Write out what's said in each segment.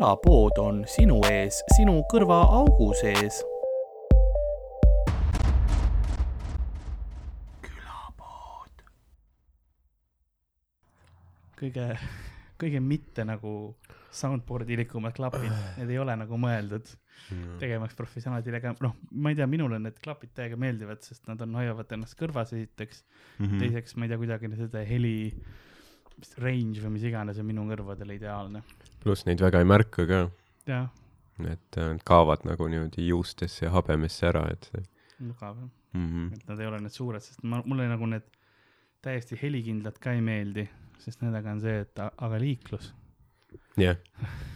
külapood on sinu ees, sinu kõrvaaugu sees. külapood. kõige, kõige mitte nagu soundboard'i likumad klapid, need ei ole nagu mõeldud tegemaks professionaalidele, aga noh, ma ei tea, minule need klapid täiega meeldivad, sest nad on, hoiavad ennast kõrvas esiteks mm. -hmm. teiseks, ma ei tea, kuidagi seda heli range või mis iganes on minu kõrvadele ideaalne. pluss neid väga ei märka ka. et äh, nad kaovad nagu niimoodi juustesse ja habemesse ära, et see. mugav jah mm. -hmm. et nad ei ole need suured, sest ma, mulle nagu need täiesti helikindlad ka ei meeldi, sest nendega on see, et aga liiklus jah,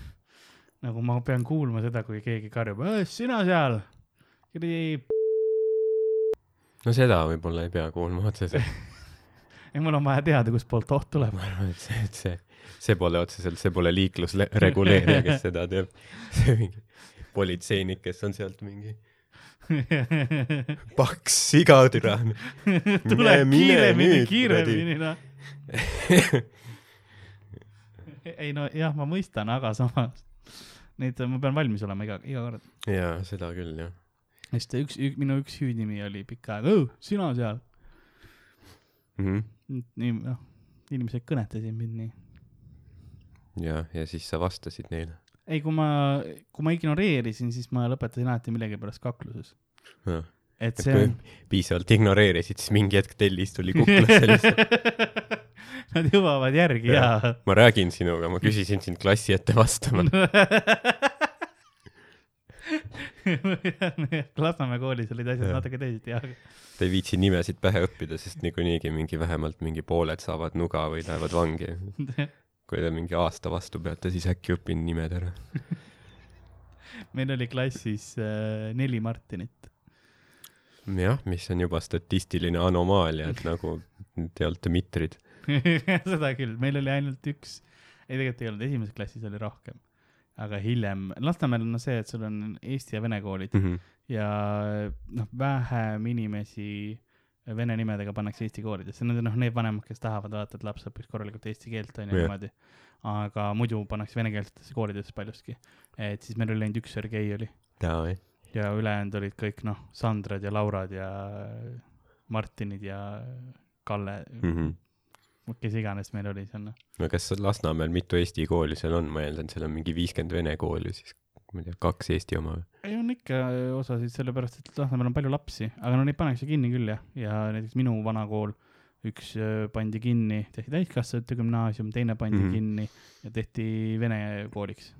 nagu ma pean kuulma seda, kui keegi karjub, sina seal, kuradi, no seda võib-olla ei pea kuulma otseselt. ei mul on vaja teada, kustpoolt oht tuleb. ma arvan, et see, et see, see pole otseselt, see pole liiklusreguleerija, kes seda teeb. see mingi politseinik, kes on sealt mingi paks sigatüra. tule kiiremini kiiremini noh. ei no jah, ma mõistan, aga samas neid, ma pean valmis olema iga, iga kord. jaa, seda küll jah. sest üks, üks, minu üks hüüdnimi oli pikka aega, sina seal. Mhm. nii, noh, inimesed kõnetasid mind nii. ja, ja siis sa vastasid neile. ei, kui ma, kui ma ignoreerisin, siis ma lõpetasin alati millegipärast kakluses. et see on. piisavalt ignoreerisid, siis mingi hetk tellis tuli kuklasse lihtsalt. Nad jõuavad järgi ja, ja.. ma räägin sinuga, ma küsisin sind klassi ette vastama. Lasnamäe koolis olid asjad Jah. natuke teisiti, jah. ta ei viitsi nimesid pähe õppida, sest niikuinii mingi vähemalt mingi pooled saavad nuga või lähevad vangi. kui te mingi aasta vastu peate, siis äkki õpin nimed ära. meil oli klassis äh, neli Martinit. jah, mis on juba statistiline anomaalia, et nagu te olete mitrid. seda küll, meil oli ainult üks, ei tegelikult ei olnud, esimeses klassis oli rohkem. Aga hiljem, Lasnamäel on see, et sul on eesti ja vene koolid Mhm. ja noh, vähem inimesi vene nimedega pannakse eesti koolidesse, need on noh, need vanemad, kes tahavad vaata, et laps õpiks korralikult eesti keelt onju Jah. niimoodi. aga muidu pannakse venekeelsetesse koolidesse paljuski. et siis meil oli ainult üks Sergei oli ja ülejäänud olid kõik noh, Sandrad ja Laurad ja Martinid ja Kalle mm, -hmm. Kes iganes meil oli seal noh. no kas Lasnamäel mitu eesti kooli seal on, ma eeldan, seal on mingi viiskümmend vene kooli, siis ma ei tea, kaks eesti oma või? ei on ikka osasid, sellepärast et Lasnamäel on palju lapsi, aga no neid pannakse kinni küll jah, ja näiteks minu vana kool, üks öö, pandi kinni, tehti täiskasvanute gümnaasium, teine pandi mm. -hmm. kinni ja tehti vene kooliks.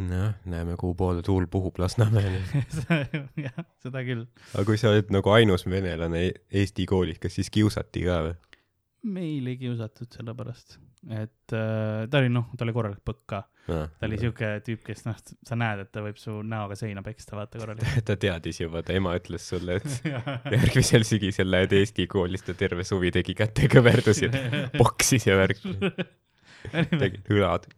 noh, näeme, kuhu poole tuul puhub Lasnamäel. jah, seda küll. aga kui sa oled nagu ainus venelane e- eesti koolis, kas siis kiusati ka või? Meil ei kiusatud sellepärast, et äh, ta oli noh, ta oli korralik põkk ka, ta oli siuke tüüp, kes noh, sa näed, et ta võib su näoga seina peksta, vaata korralikult. ta teadis juba, ta ema ütles sulle, et järgmisel sügisel lähed eesti kooli, siis ta terve suvi tegi kätekõverdusi, boksis ja värk, tegi õlad.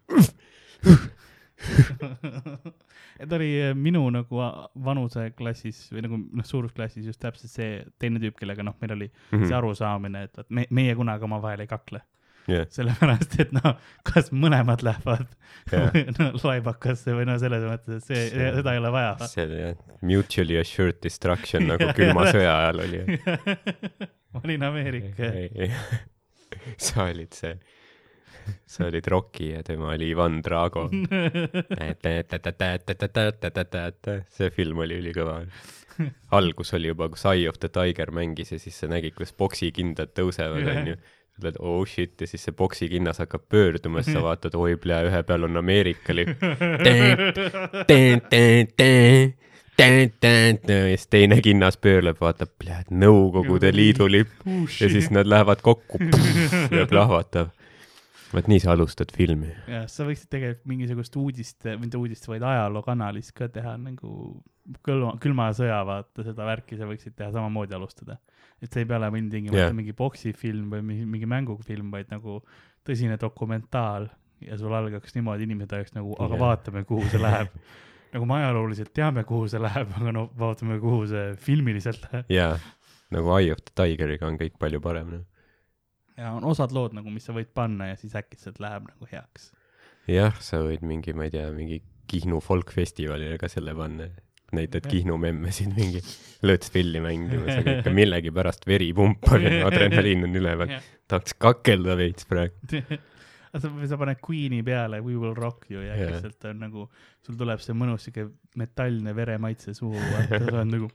ta oli äh, minu nagu vanuseklassis või nagu noh, suurusklassis just täpselt see teine tüüp, kellega noh, meil oli Mhm. see arusaamine, et vot me, meie kunagi omavahel ei kakle. jah, sellepärast, et noh, kas mõlemad lähevad Jah. no, laibakasse või no selles mõttes, et see, seda ei ole vaja. see oli jah, mutually assured destruction nagu külma sõja ajal oli. ma olin Ameerika. sa olid see, sa olid Rocky ja tema oli Ivan Drago. see film oli ülikõva. algus oli juba, kus Eye of the Tiger mängis ja siis sa nägid, kuidas poksikindad tõusevad, onju. sa oled oh shit ja siis see poksikinnas hakkab pöörduma, siis sa vaatad, oi plee, ühe peal on Ameerika lipp. ja siis teine kinnas pöörleb, vaatab, plee, Nõukogude Liidu lipp ja siis nad lähevad kokku ja plahvatab. Vot nii sa alustad filmi. jah, sa võiksid tegelikult mingisugust uudist, mitte uudist, vaid ajalookanalist ka teha nagu külma, külma sõja, vaata seda värki sa võiksid teha samamoodi alustada. et see ei pea olema ilmtingimata yeah. mingi poksifilm või mingi, mingi mängufilm, vaid nagu tõsine dokumentaal ja sul algaks niimoodi, inimesed oleks nagu, aga yeah. vaatame, kuhu see läheb. nagu me ajalooliselt teame, kuhu see läheb, aga no vaatame, kuhu see filmiliselt läheb. jaa, nagu Eye of the Tigeriga on kõik palju parem, noh. Ja on osad lood nagu, mis sa võid panna ja siis äkitselt läheb nagu heaks. jah, sa võid mingi, ma ei tea, mingi Kihnu folkfestivalile ka selle panna. näitad. Kihnu memmesid mingi lõõtspilli mängimas, aga ikka millegipärast veri pumpab ja adrenaliin on üleval. tahaks kakelda veits praegu. sa, sa paned Queen'i peale We will rock you ja Jaa. lihtsalt on nagu, sul tuleb see mõnus siuke metallne veremaitse suhu, vaata, sa oled nagu,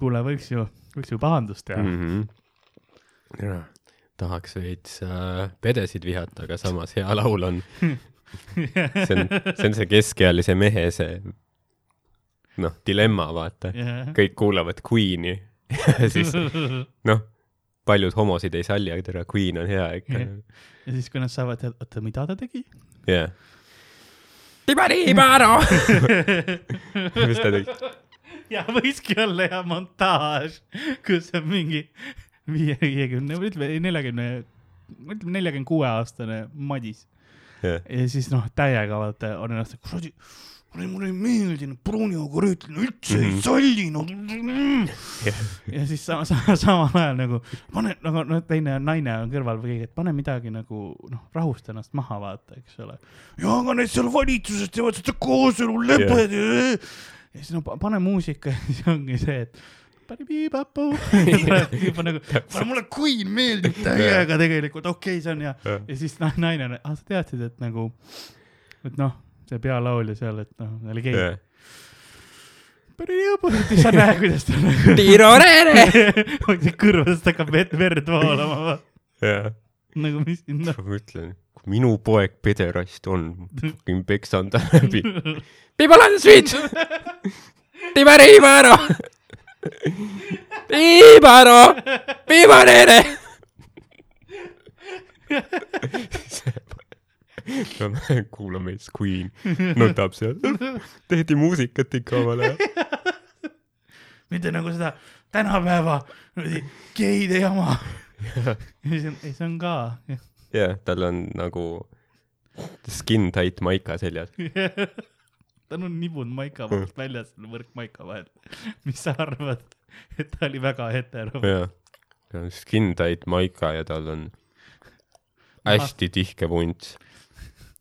kuule, võiks ju, võiks ju pahandust teha mm. -hmm. ja, tahaks veits äh, pedesid vihata, aga samas hea laul on. see on, see on see keskealise mehe see noh, dilemma, vaata. jah. kõik kuulavad Queen'i siis noh, paljud homosid ei salli, aga tere, Queen on hea ikka. ja siis, kui nad saavad teada, oota, mida ta tegi? jah. Tibari-Baro. mis ta tegi? ja võikski olla hea montaaž, kus on mingi viie, viiekümne ütleme neljakümne, ütleme neljakümne kuue aastane madis jah, ja siis noh, täiega vaata on ennast, kuradi, mulle ei meeldi, pruuniaugu rüütlin üldse ei Mhm. salli, no. ja siis sama, sama, samal ajal nagu pane nagu noh, teine naine on kõrval või keegi, et pane midagi nagu noh, rahusta ennast maha, vaata, eks ole. ja aga need seal valitsuses teevad seda kooselulepet yeah.. ja siis no pa- pane muusika ja siis ongi see, et juba nagu, mulle Queen meeldib täiega tegelikult, okei okay,, see on hea. ja siis noh, naine on, ah sa teadsid, et nagu, et noh, see pealaulja seal, et noh, oli gei. jah. siis sa näed, kuidas ta nagu Tirorere. kõrvadest hakkab vett, verd voolama, jah, nagu mis siin noh. ma ütlen, kui minu poeg pederast on, fucking peksan ta läbi. People on the street. Tibari-Baro. Tibaro. Pibarere. kuulame siis Queen, nutab seal, tehti muusikat ikka omal ajal. mitte nagu seda tänapäeva geide jama. ei, see on, ei see on ka. jah, tal on nagu skin tight maika seljas. Tal on nibud maika vahelt väljas, võrk maika vahel. mis sa arvad, et ta oli väga hetero? jah, tal on skin tight maika ja tal on hästi tihke vunts.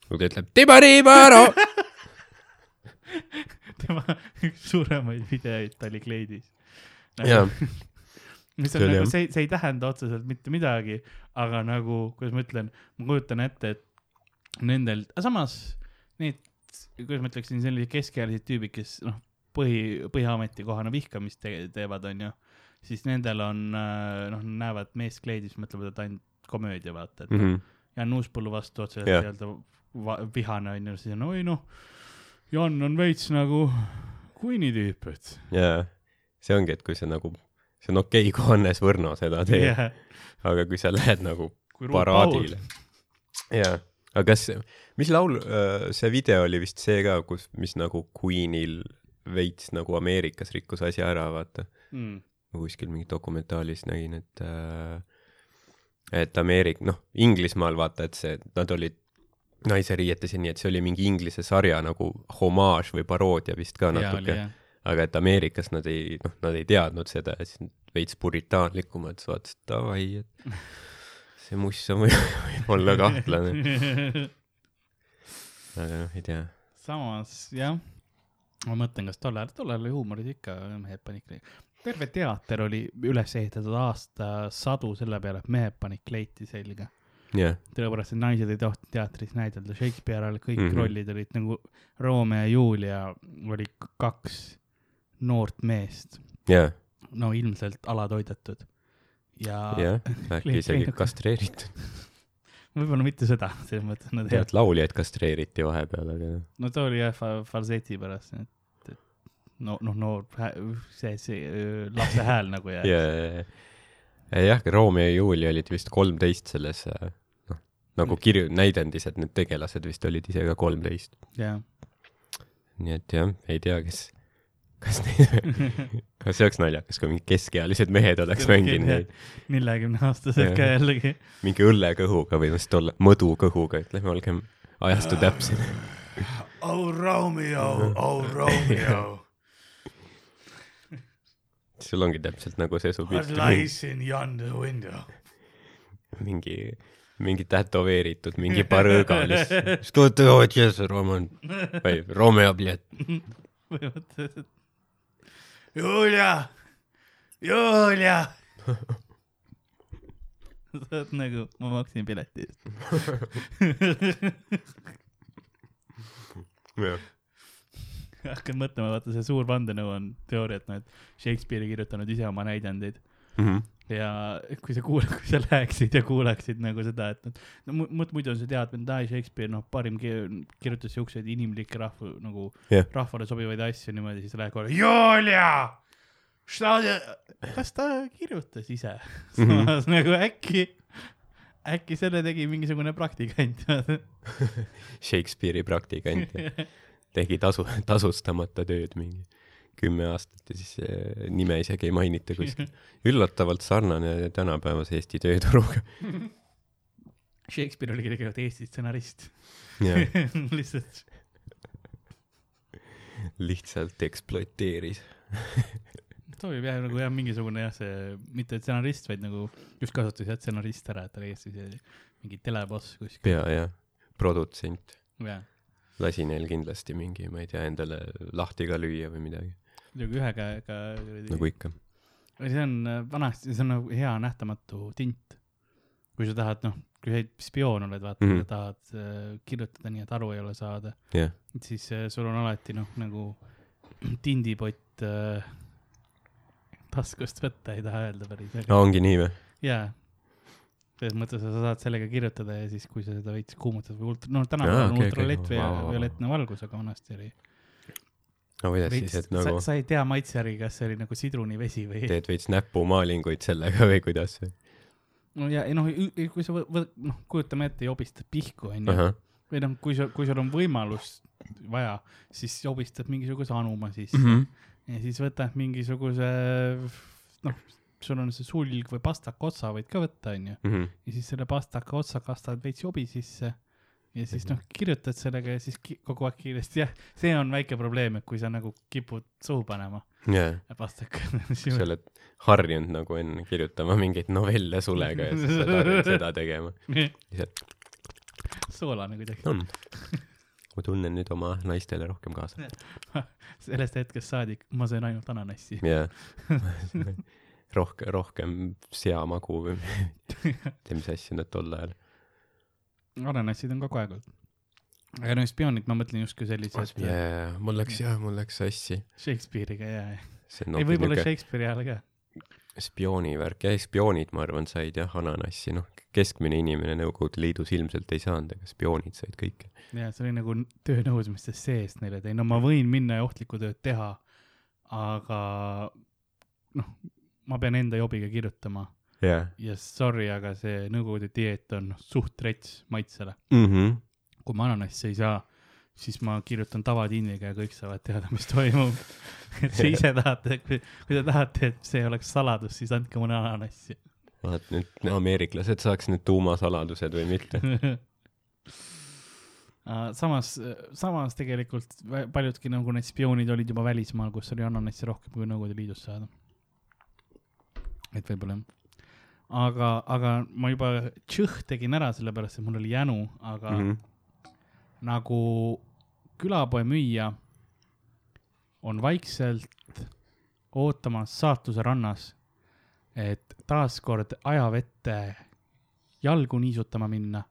kui ta ütleb Tibari-Baro, tema üks suuremaid videoid ta oli kleidis. jah, mis on nagu see, see ei tähenda otseselt mitte midagi, aga nagu, kuidas ma ütlen, ma kujutan ette, et nendel, samas need, kuidas ma ütleksin, sellised keskealised tüübid, kes noh, põhi, põhiametikohana vihkamist te teevad, onju, siis nendel on noh, näevad meest kleidis, mõtlevad, et ainult komöödia, vaata, et mm -hmm. Jan Uuspõllu vastu otseselt Jah. nii-öelda vihane onju, siis on oi noh, Jan on veits nagu Queen'i tüüp, et jaa. see ongi, et kui sa nagu, see on okei okay,, kui Hannes Võrno seda teeb yeah., yeah. aga kui sa lähed nagu paraadile. jaa, aga kas, mis laul, see video oli vist see ka, kus, mis nagu Queenil veits nagu Ameerikas rikkus asja ära, vaata. Mm.. ma kuskil mingi dokumentaalis nägin, et äh, et Ameerik-, noh, Inglismaal vaata, et see, nad olid naiseriietes ja nii, et see oli mingi Inglise sarja nagu homaaž või paroodia vist ka natuke, aga et Ameerikas nad ei, noh, nad ei teadnud seda ja siis veits puritaanlikumad, siis vaatasid davai, et see muss on või- võib kahtlane, aga noh, ei tea. samas jah, ma mõtlen, kas tollal, tollal oli huumoris ikka mehed panid kleiti. terve teater oli üles ehitatud aastasadu selle peale, et mehed panid kleiti selga. jah, sellepärast, et naised ei tohtinud teatris näidelda, Shakespeare all kõik mm. -hmm. rollid olid nagu Romeo ja Julia oli kaks noort meest, jah, no ilmselt alatoidetud. Ja jah, äkki isegi kastreeritud. võib-olla mitte seda, selles mõttes nad tead, lauljaid kastreeriti vahepeal, aga noh, no ta oli jah fa- falseti pärast, et, et no noh, noor see, see lapse hääl nagu jääb ja, ja, ja jah, Romeo ja Julia olid vist kolmteist selles, noh, nagu kirju-, näidendis, et need tegelased vist olid ise ka kolmteist. jah. nii et jah, ei tea, kes, kas neid , kas see oleks naljakas , kui mingid keskealised mehed oleks mänginud neid neljakümne aastased ka Jah. jällegi . mingi õllekõhuga või vist olla mõdukõhuga , ütleme , olgem ajastu täpsed . oh Romeo , oh Romeo , sul ongi täpselt nagu see what sobiv . lies in yonder window ? mingi mingi tätoveeritud , mingi parõõga lihtsalt . Что ты хочешь , Roman ? või Romeo , bljet . põhimõtteliselt . Julia, Julia. sa oled nagu, ma maksin pileti eest. jah, hakkan mõtlema, vaata see suur vandenõu on teooria, et noh, et Shakespeare'i kirjutanud ise oma näidendeid Mhm. ja kui sa kuul-, kui sa läheksid ja kuulaksid nagu seda, et noh, no mu- mu- muidu on see teadmine, et Shakespeare, noh, parim ki- kirjutas siukseid inimlikke rahva, nagu Jah. rahvale sobivaid asju niimoodi, siis lähed kohe, Julia, kas ta kirjutas ise Mhm. samas nagu äkki, äkki selle tegi mingisugune praktikant Shakespeare'i praktikant tegi tasu, tasustamata tööd mingi kümme aastat ja siis nime isegi ei mainita kuskil. üllatavalt sarnane tänapäevase Eesti tööturuga. Shakespeare oli tegelikult Eesti stsenarist lihtsalt lihtsalt ekspluateeris. sobib jah nagu jah, mingisugune jah, see mitte stsenarist, vaid nagu just kasutas jah stsenarist ära, et ta oli Eesti see mingi teleboss kuskil. pea jah, produtsent. lasi neil kindlasti mingi, ma ei tea, endale lahti ka lüüa või midagi, muidugi ühe käega. nagu ikka. see on äh, vanasti, see on nagu hea nähtamatu tint. kui sa tahad, noh, kui sa spioon oled, vaata mm. -hmm. sa tahad äh, kirjutada nii, et aru ei ole saada, jah, siis äh, sul on alati noh, nagu tindipott äh, taskust võtta, ei taha öelda päris, aga ongi nii või? jaa. selles mõttes sa saad sellega kirjutada ja siis, kui sa seda veits kuumutad või ultra, no tänapäeval on ultralett või Vau, vau, vau. violettne valgus, aga vanasti oli no kuidas veits siis, et nagu..., sa, sa ei tea maitse järgi, kas see oli nagu sidrunivesi või teed veits näpumaalinguid sellega või kuidas? no ja ei noh, kui sa võ- noh, kujutame ette, jobistad pihku onju või noh, kui sa, kui sul on võimalus vaja, siis jobistad mingisuguse anuma sisse mm. -hmm. ja siis võtad mingisuguse noh, sul on see sulg või pastaka otsa võid ka võtta onju Mhm. ja siis selle pastaka otsa kastad veits jobi sisse ja siis noh, kirjutad sellega ja siis kogu aeg kiiresti, jah, see on väike probleem, et kui sa nagu kipud suhu panema jaa, pastaka. sa oled harjunud nagu enne kirjutama mingeid novelle sulega ja siis sa harjunud seda tegema. soolane kuidagi. on. ma tunnen nüüd oma naistele rohkem kaasa. sellest hetkest saadik ma söön ainult ananassi. jaa. rohkem, rohkem seamagu või mis asju nad tol ajal. Ananassid on kogu aeg olnud. aga no spioonid, ma mõtlen justkui sellised jaa, mul läks jah, mul läks sassi. Shakespeare'iga ja, ja. see ei, võib-olla Shakespeare'i ajal ka. spioonivärk, jah, spioonid, ma arvan, said jah ananassi, noh, keskmine inimene Nõukogude Liidus ilmselt ei saanud, aga spioonid said kõike. ja see oli nagu töönõudmistes sees neile, et ei no ma võin minna ja ohtlikku tööd teha, aga noh, ma pean enda jobiga kirjutama jah. ja sorry, aga see Nõukogude dieet on suht rets maitsele. mhmh, kui ma ananassi ei saa, siis ma kirjutan tavatinniga ja kõik saavad teada, mis toimub. et te ise tahate, kui te tahate, et see oleks saladus, siis andke mulle ananassi. vaat nüüd ameeriklased saaks need tuumasaladused või mitte. samas, samas tegelikult paljudki nagu need spioonid olid juba välismaal, kus oli ananassi rohkem kui Nõukogude Liidus saada. et võib-olla jah. aga, aga ma juba tšõh tegin ära, sellepärast et mul oli jänu, aga mm. -hmm. nagu külapoe müüja on vaikselt ootamas saatuse rannas, et taaskord ajavette jalgu niisutama minna.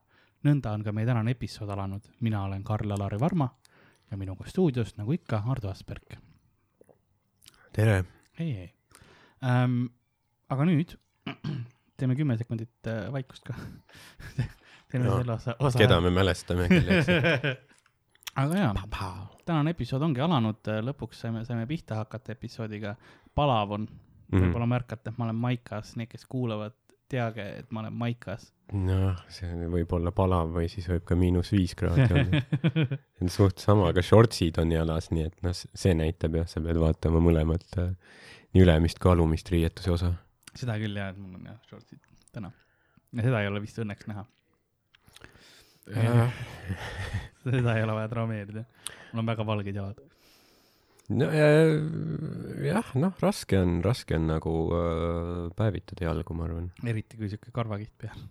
nõnda on ka meie tänane episood alanud. mina olen Karl-Alari Varma ja minuga stuudios, nagu ikka, Ardo Asperg. tere. ei, ei ähm,. aga nüüd teeme kümme sekundit äh, vaikust ka. teeme No, selle osa, osa. keda me mälestame, kelleks? aga jaa, tänane episood ongi alanud, lõpuks saime, saime pihta hakata episoodiga. palav on, Mhm. võib-olla märkate, et ma olen maikas, need, kes kuulavad, teage, et ma olen maikas. noh, see võib olla palav või siis võib ka miinus viis kraadi olla. see on suht sama, aga shortsid on jalas, nii et noh, see näitab jah, sa pead vaatama mõlemat, nii ülemist kui alumist riietuse osa. Seda küll jah, et mul on jah shortsid täna. ja seda ei ole vist õnneks näha. seda ei ole vaja traumeerida. mul on väga valged jalad. no ja- jah, noh, raske on, raske on nagu äh, päevitada jalgu, ma arvan. eriti kui siuke karvakiht peal.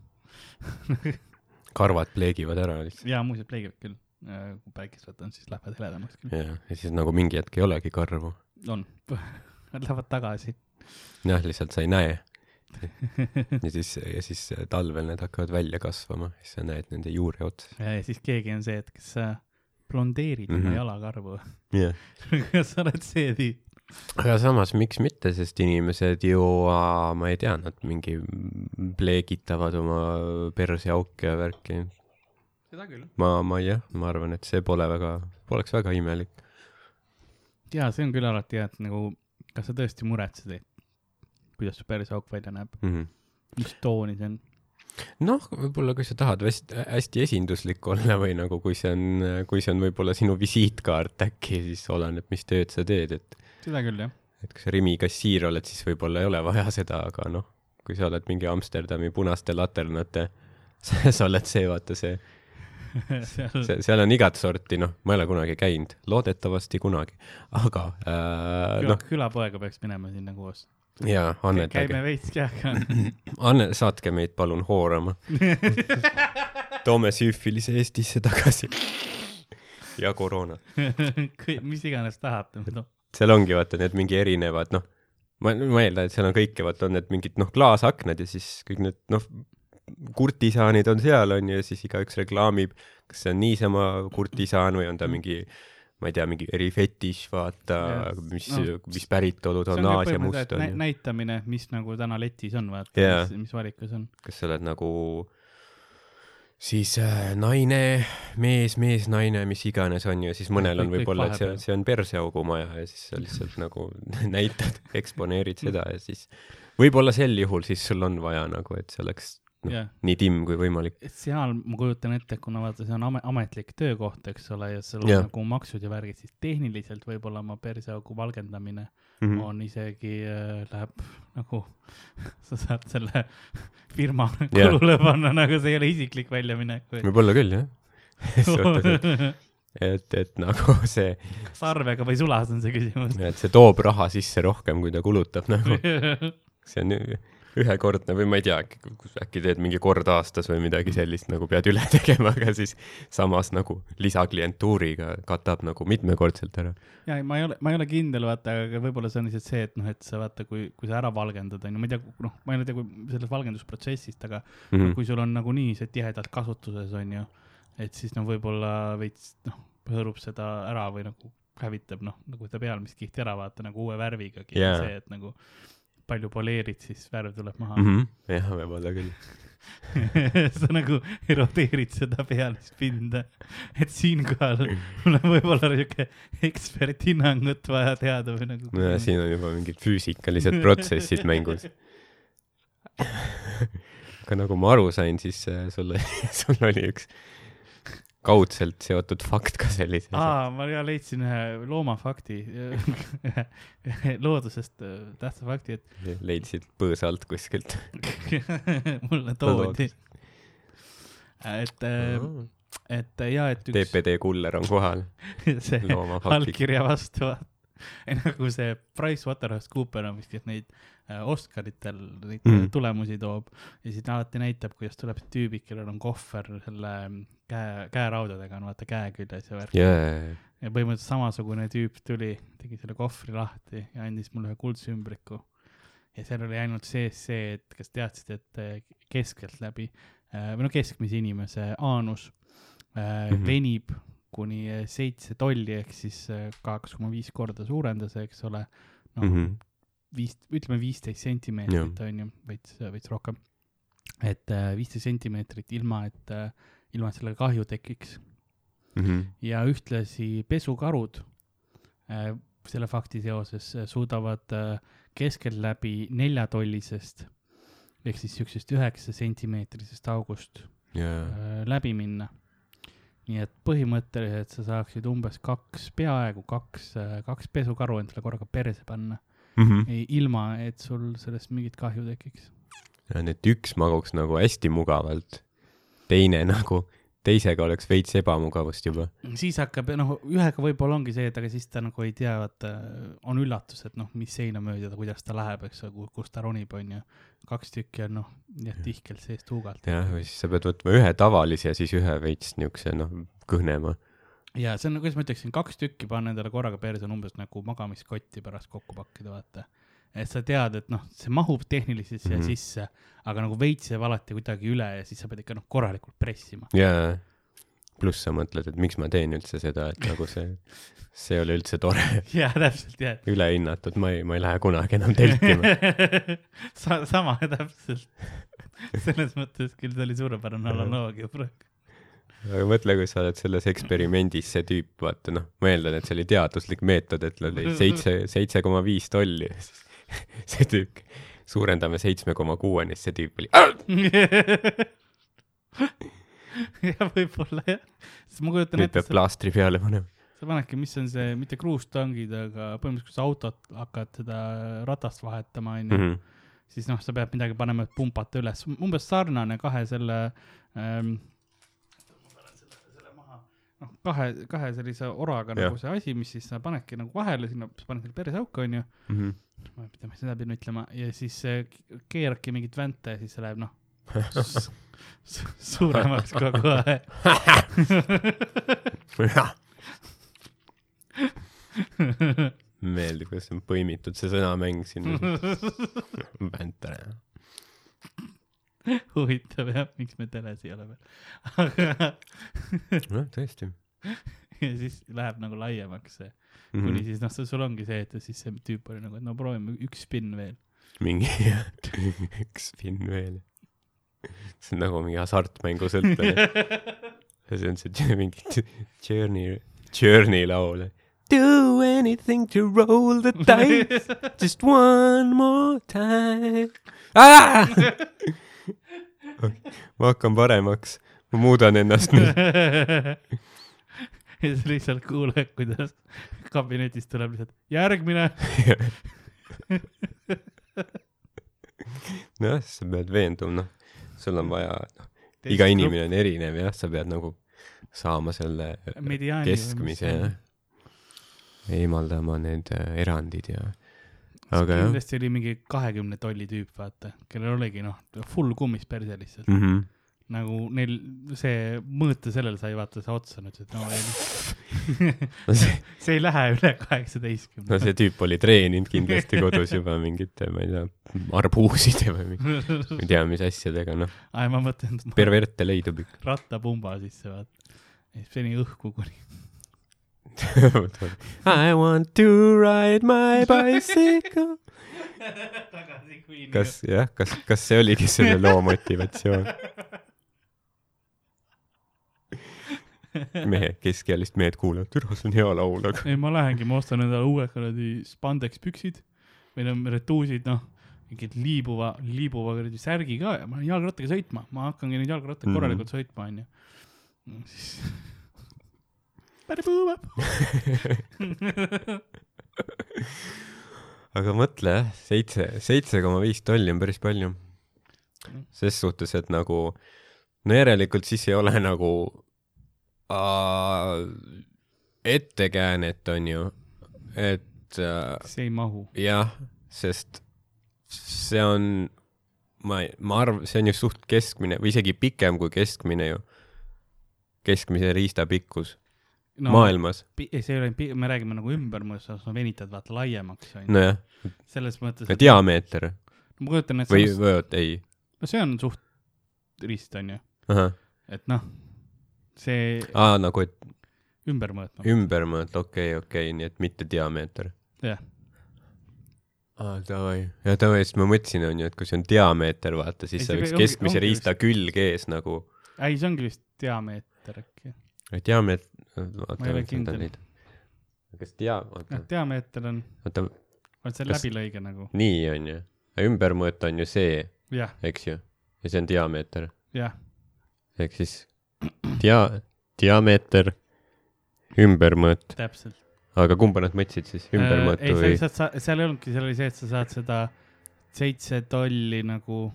karvad pleegivad ära lihtsalt. ja muuseas pleegivad küll, kui päikest võtta, siis lähevad heledamaks küll. jah, ja siis nagu mingi hetk ei olegi karvu. on, nad lähevad tagasi. jah, lihtsalt sa ei näe. ja siis, ja siis talvel need hakkavad välja kasvama, siis sa näed nende juure otsa. ja siis keegi on see, et kas sa blondeerid oma Mhm. jalakarvu. jah. kas sa oled see tüüp? aga samas, miks mitte, sest inimesed ju, ma ei tea, nad mingi pleegitavad oma perseauke ja värki. seda küll. ma, ma jah, ma arvan, et see pole väga, poleks väga imelik ja see on küll alati hea, et nagu, kas sa tõesti muretsed, et kuidas su perseauk välja näeb, mm. -hmm. mis tooni see on? noh, võib-olla kui sa tahad hästi, esinduslik olla või nagu kui see on, kui see on võib-olla sinu visiitkaart äkki, siis oleneb, mis tööd sa teed, et seda küll jah. et kui sa Rimi kassiir oled, siis võib-olla ei ole vaja seda, aga noh, kui sa oled mingi Amsterdami punaste laternate, sa oled see, vaata see, seal seal on igat sorti, noh, ma ei ole kunagi käinud, loodetavasti kunagi, aga äh, küla noh,, külapoega peaks minema sinna koos. jaa, annetage käime, veits käega. anne, saatke meid palun hoorama, toome süüfilise Eestisse tagasi ja koroona. mis iganes tahate, noh. seal ongi vaata need mingi erinevad noh, ma, ma eeldan, et seal on kõike, vaata on need mingid noh, klaasaknad ja siis kõik need noh, kurtisaanid on seal onju ja siis igaüks reklaamib, kas see on niisama kurtisaan või on ta mingi ma ei tea, mingi erifetiš, vaata mis No, mis päritolu ta see on on Aasia must põhimõtteliselt nä- näitamine, mis nagu täna letis on, vaata Jaa. mis, mis valikus on. kas sa oled nagu siis äh, naine, mees, mees, naine, mis iganes on ju, siis mõnel on võib-olla, et see see on perseaugumaja ja siis sa lihtsalt nagu näitad, eksponeerid seda ja siis võib-olla sel juhul siis sul on vaja nagu, et see oleks noh jah, nii timm kui võimalik. seal ma kujutan ette, kuna vaata, see on ame-, ametlik töökoht, eks ole, ja seal on Jah. nagu maksud ja värgid, siis tehniliselt võib-olla oma perseaugu valgendamine Mm -hmm. on isegi äh,, läheb nagu, sa saad selle firma Jah. kulule panna, nagu see ei ole isiklik väljaminek või võib-olla küll jah. et, et nagu see, sarvega või sulas on see küsimus. et see toob raha sisse rohkem, kui ta kulutab nagu. see on ühekordne või ma ei tea, äkki teed mingi kord aastas või midagi sellist nagu pead üle tegema, aga siis samas nagu lisaklientuuriga katab nagu mitmekordselt ära. ja ei, ma ei ole, ma ei ole kindel, vaata, aga võib-olla see on lihtsalt see, et noh, et sa vaata, kui, kui sa ära valgendad, onju, ma ei tea, noh, ma ei tea, kui sellest valgendusprotsessist, aga mm. Mhm. kui sul on nagunii see tihedalt kasutuses, onju, et siis no võib-olla veits, noh, hõõrub seda ära või nagu hävitab, noh, nagu ta pealmiskiht ära, vaata nagu uue värvigagi Jaa. see, et nagu palju poleerid, siis värv tuleb maha Mhm. jah, võib-olla küll. sa nagu erodeerid seda pealispinda, et siinkohal mul on võib-olla siuke eksperthinnangut vaja teada või nagu. nojah, siin on juba mingid füüsikalised protsessid mängus. aga nagu ma aru sain, siis äh, sul, sul oli üks kaudselt seotud fakt ka sellise aa, ma ja leidsin ühe loomafakti, loodusest äh, tähtsa fakti, et leidsid põõsa alt kuskilt. mulle toodi. et, et ja, et üks TPD kuller on kohal, see allkirja vastu, nagu see PricewaterhouseCooper on vist, neid äh, Oscaritel neid Mm. mm. tulemusi toob ja siis ta alati näitab, kuidas tuleb see tüübik, kellel on kohver selle käe, käeraudadega on vaata käe küljes ja värk jaa, ja põhimõtteliselt samasugune tüüp tuli, tegi selle kohvri lahti ja andis mulle ühe kuldse ümbriku. ja seal oli ainult sees see, et kas teadsid, et äh, keskeltläbi äh, või no keskmise inimese aanus äh, mm. -hmm. venib kuni äh, seitse tolli ehk siis äh, kaks koma viis korda suurendas, eks ole. noh mm -hmm., viis, ütleme viisteist sentimeetrit on ju, veits, veits rohkem. et viisteist sentimeetrit ilma, et, ilma, et sellega kahju tekiks Mhm. ja ühtlasi pesukarud äh, selle fakti seoses äh, suudavad äh, keskeltläbi neljatollisest ehk siis siuksest üheksa sentimeetrisest august äh, läbi minna. nii et põhimõtteliselt sa saaksid umbes kaks, peaaegu kaks, kaks pesukaru endale korraga perse panna, ilma et sul sellest mingit kahju tekiks. et üks maguks nagu hästi mugavalt, teine nagu teisega oleks veits ebamugavust juba. siis hakkab, noh, ühega võib-olla ongi see, et aga siis ta nagu ei tea, vaata, on üllatus, et noh, mis seina mööda ta, kuidas ta läheb, eks ole, kus ta ronib, onju. kaks tükki on noh, nii et tihkelt sees tuugalt. jah, või siis sa pead võtma ühe tavalise ja siis ühe veits niisuguse noh, kõhnema. Ja see on, kuidas ma ütleksin, kaks tükki panna endale korraga perse on umbes nagu magamiskotti pärast kokku pakkida, vaata. et sa tead, et noh, see mahub tehniliselt siia mm. -hmm. sisse, aga nagu veits jääb alati kuidagi üle ja siis sa pead ikka noh, korralikult pressima. jaa, pluss sa mõtled, et miks ma teen üldse seda, et nagu see, see ole üldse tore, jaa, täpselt, jah. ülehinnatud, ma ei, ma ei lähe kunagi enam telkima. Sa-, sama, täpselt. selles mõttes küll see oli suurepärane analoogia praegu. Aga mõtle, kui sa oled selles eksperimendis see tüüp, vaata noh, ma eeldan, et see oli teaduslik meetod, et oli seitse, seitse koma viis tolli. see tüüp, suurendame seitsme koma kuueni, siis see tüüp oli. jah, võib-olla jah. sest ma kujutan nüüd ette, peab plaastri peale panema. sa panedki, mis on see, mitte kruustangid, aga põhimõtteliselt, kui sa autot hakkad seda ratast vahetama, onju, Mhm. siis noh, sa pead midagi panema, et pumbata üles, umbes sarnane kahe selle ähm,. noh, kahe, kahe sellise oraga Jah. nagu see asi, mis siis sa panedki nagu vahele sinna, sa paned selle peresauku, onju. Mhm. ma ei tea, ma seda pidin ütlema ja siis keeradki mingit vänte ja siis see läheb noh su- su- suuremaks kogu aeg. meeldib, kuidas on põimitud see sõnamäng sinna. Väntare. huvitav jah, miks me teles ei ole veel. noh, tõesti. ja siis läheb nagu laiemaks see, Mhm. kuni siis noh, sul ongi see, et siis see tüüp oli nagu, et no proovime üks spinn veel. mingi üks spinn veel. see on nagu mingi hasartmängu sõltlane. ja see on see mingi Journey, Journey laul. Do anything to roll the dice just one more time ah!. Ma hakkan paremaks, ma muudan ennast nüüd. ja siis lihtsalt kuuled, kuidas kabinetist tuleb lihtsalt järgmine. nojah, sa pead veenduma, noh, sul on vaja, noh, iga inimene on erinev jah, sa pead nagu saama selle Mediaani või mis keskmise see on? ja eemaldama need äh, erandid ja aga jah kindlasti oli mingi kahekümne tolli tüüp, vaata, kellel oligi noh, full kummis perse lihtsalt mm. -hmm. nagu neil see mõõta sellele sai vaata see otsa nüüd, et no ei noh, no see, see ei lähe üle kaheksateistkümne no see tüüp oli treeninud kindlasti kodus juba mingite, ma ei tea, arbuuside või mingi, ma ei tea, mis asjadega, noh, ai, ma mõtlen, perverte leidub ikka. rattapumba sisse vaata. siis pani õhku kuni. I want to ride my bicycle. kas jah, kas, kas see oligi selle loo motivatsioon? mehed, keskealist mehed kuulavad, türa, see on hea laul, aga ei, ma lähengi, ma ostan endale uued kuradi spandex püksid või no retuusid, noh, mingid liibuva, liibuva kuradi särgi ka ja ma lähen jalgrattaga sõitma, ma hakkangi nüüd jalgrattaga korralikult sõitma, onju. siis. Aga mõtle jah, seitse, seitse koma viis tolli on päris palju. ses suhtes, et nagu, no järelikult siis ei ole nagu äh, ettekäänet, on ju, et äh, see ei mahu. jah, sest see on, ma, ma arvan, see on ju suht keskmine või isegi pikem kui keskmine ju, keskmise riista pikkus no, maailmas. ei, see ei ole, me räägime nagu ümbermõõtust, sa venitad vaata laiemaks, onju. nojah, selles mõttes, no et diameeter ma kujutan, et või, või oot, ei, no see on suht rist, onju, et noh, see aa nagu, et ümber mõõtma. ümbermõõt, okei okay,, okei okay,, nii et mitte diameeter. jah, aa, davai, ja davai, sest ma mõtlesin, onju, et kui see on diameeter, vaata, siis see see võiks ongi- keskmise ongi riista külg ees nagu, ei, see ongi vist diameeter äkki. diameeter, Ma ei vaata ole, kindel. kas dia-, oota diameeter on, oota, on see Kas- läbilõige nagu, nii on ju, ümbermõõt on ju see, eks ju, ja see on diameeter, ehk siis dia-, diameeter, ümbermõõt, täpselt. aga kumba nad mõtlesid siis, ümbermõõtu ei, sa või? lihtsalt sa, seal ei olnudki, seal oli see, et sa saad seda seitse tolli nagu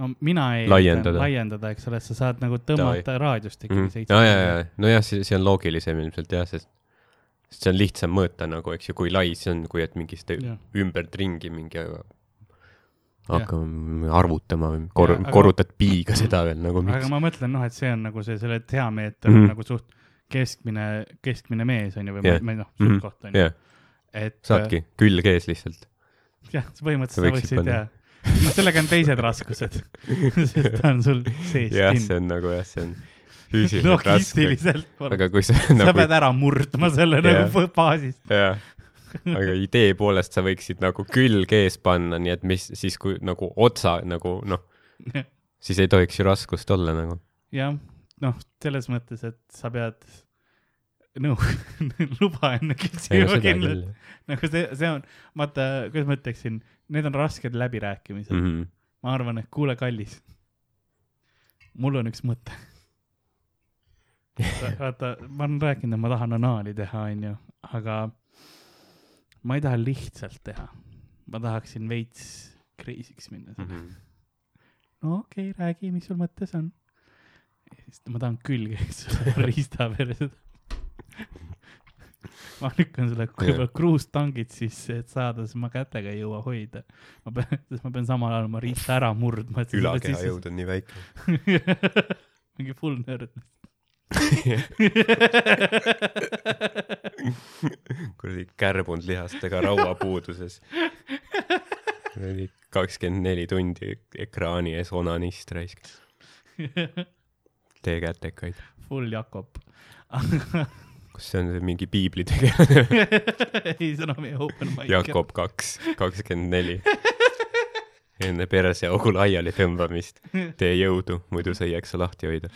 no mina ei Laiendada. laiendada, eks ole, et sa saad nagu tõmmata raadiust mm. ikkagi ja, ja, ja, nojah, see, see on loogilisem ilmselt jah, sest sest see on lihtsam mõõta nagu, eks ju, kui lai see on, kui et mingi seda Jah. ümbert ringi mingi hakkame arvutama kor- korrutad piiga seda veel nagu aga ma mõtlen noh, et see on nagu see, selle diameeter mm -hmm. nagu suht keskmine, keskmine mees on ju, või Jah. yeah. ma ei noh, Mhm. suht-koht on ju jah, et saadki, külg ees lihtsalt. jah, põhimõtteliselt Sa võiksid noh, sellega on teised raskused, sest ta on sul sees jah, see. on nagu jah, see on füüsiliselt raske. aga kui sa sa nagu pead ära murdma selle Jah. nagu baasist. jah, aga idee poolest sa võiksid nagu külg ees panna, nii et mis siis, kui nagu otsa nagu noh, siis ei tohiks ju raskust olla nagu. jah, noh, selles mõttes, et sa pead nõu, luba enne küsima kindlalt. nagu see, see on, vaata, kuidas ma ütleksin, need on rasked läbirääkimised mm. -hmm. ma arvan, et kuule, kallis, mul on üks mõte. vaata, ma olen rääkinud, et ma tahan anaali teha, onju, aga ma ei taha lihtsalt teha. ma tahaksin veits crazy'ks minna Mhm. sellega. no okei okay,, räägi, mis sul mõttes on. siis ma tahan külge, eks ole, riista seda. ma lükkan sulle võib-olla kruustangid sisse, et saada, siis ma kätega ei jõua hoida. ma pean, sest ma pean samal ajal oma riista ära murdma, ülakeha jõud on nii väike. mingi full nörd. kuradi kärbunud lihastega rauapuuduses. kuradi kakskümmend neli tundi ekraani ees onanist raisk. tee kätekaid. full Jakob. Kas see on see mingi piibli tegelane? ei, see on meie open mic. Jakob kaks, kakskümmend neli. enne perseaugu laiali tõmbamist tee jõudu, muidu sa ei jaksa lahti hoida.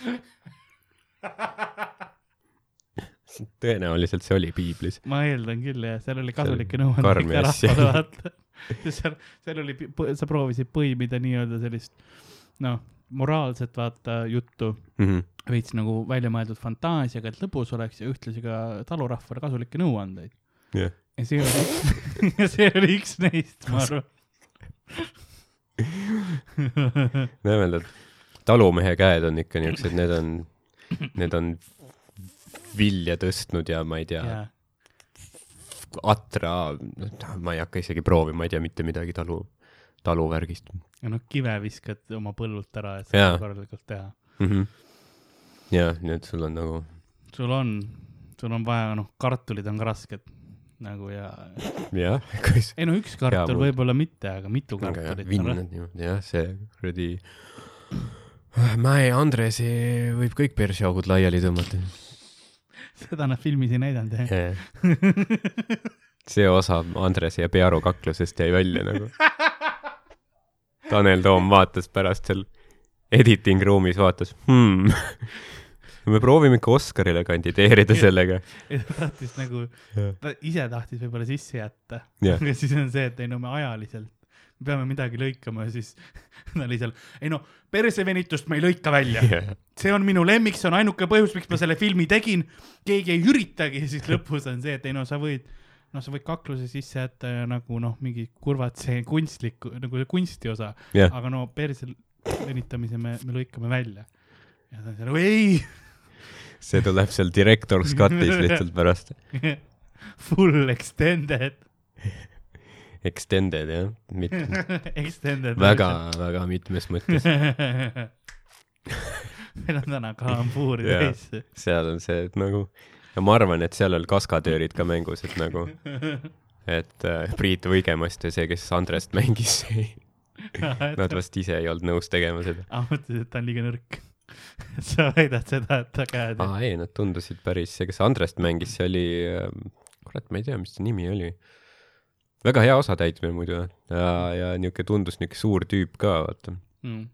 tõenäoliselt see oli piiblis. ma eeldan küll jah, seal oli kasulikke nõuandeid rahvale vaata. seal, seal oli, sa proovisid põimida nii-öelda sellist noh, moraalset vaata juttu, Mhm. veits nagu väljamõeldud fantaasiaga, et lõbus oleks ja ühtlasi ka talurahvale kasulikke nõuandeid. jah, ja see oli ja see oli üks neist, ma arvan. et talumehe käed on ikka niisugused, need on, need on vilja tõstnud ja ma ei tea, jaa, atra, ma ei hakka isegi proovima, ma ei tea mitte midagi talu, taluvärgist ja noh, kive viskad oma põllult ära, et seda korralikult teha. mm. -hmm. ja, nii et sul on nagu, sul on, sul on vaja, noh, kartulid on ka rasked nagu ja, jah, kus, ei no üks kartul võib-olla mitte, aga mitu kartulit on vinn raske. on niimoodi, jah, see kuradi Mäe Andresi võib kõik perseaugud laiali tõmmata. seda nad filmis ei näidanud jah. see osa Andrese ja Pearu kaklusest jäi välja nagu. Tanel Toom vaatas pärast seal editing ruumis, vaatas hmm.. me proovime ikka Oscarile kandideerida sellega. tahtis nagu, ta ise tahtis võib-olla sisse jätta. Jah. ja siis on see, et ei no me ajaliselt, me peame midagi lõikama ja siis ta oli seal, ei no persevenitust me ei lõika välja. see on minu lemmik, see on ainuke põhjus, miks ma selle filmi tegin. keegi ei üritagi ja siis lõpus on see, et ei no sa võid, noh, sa võid kakluse sisse jätta ja nagu noh, mingi kurvad see kunstlik nagu see kunsti osa, jah, aga no perse venitamise me, me lõikame välja. ja ta on seal, ei see tuleb seal director's cut'is lihtsalt pärast. full extended, Extended jah, mit-, extended. väga, väga mitmes mõttes. meil on täna kalambuuri täis. seal on see, et nagu, ja ma arvan, et seal olid kaskadöörid ka mängus, et nagu, et äh, Priit Võigemast ja see, kes Andrest mängis, nad vast ise ei olnud nõus tegema seda. aa, mõtlesin, et ta on liiga nõrk. sa väidad seda, et ta käed aa ei, nad tundusid päris, see, kes Andrest mängis, see oli, kurat, ma ei tea, mis ta nimi oli. väga hea osatäitmine muidu ja, ja niisugune tundus niisugune suur tüüp ka, vaata, mm..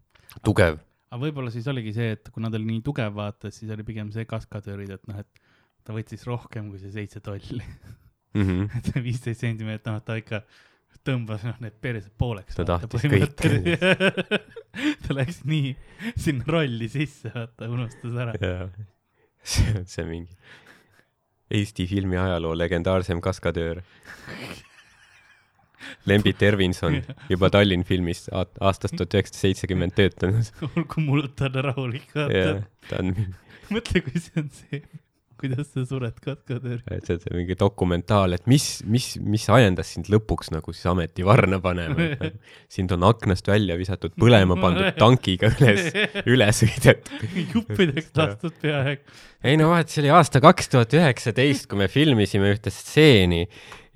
tugev. aga võib-olla siis oligi see, et kuna ta oli nii tugev, vaata, siis oli pigem see kaskadöörid, et noh, et ta võttis rohkem kui see seitse tolli. Mm -hmm. et see viisteist sentimeetrit, noh, ta ikka tõmbas noh, need persed pooleks. Ta tahtis kõike. ta läks nii sinna rolli sisse, vaata, unustas ära. jaa, see on see mingi Eesti filmi ajaloo legendaarsem kaskadöör. Lembit Ervinson juba Tallinn filmis aastast tuhat üheksasada seitsekümmend töötanud. olgu mul on rahulik, vaata., ta on, mõtle, kui see on see, kuidas sa sured katkadööri. see on see mingi dokumentaal, et mis, mis, mis ajendas sind lõpuks nagu siis ametivarna panema. sind on aknast välja visatud põlema pandud tankiga üles, üle sõidetud. juppideks lastud peaaegu. ei no vaata, see oli aasta kaks tuhat üheksateist, kui me filmisime ühte stseeni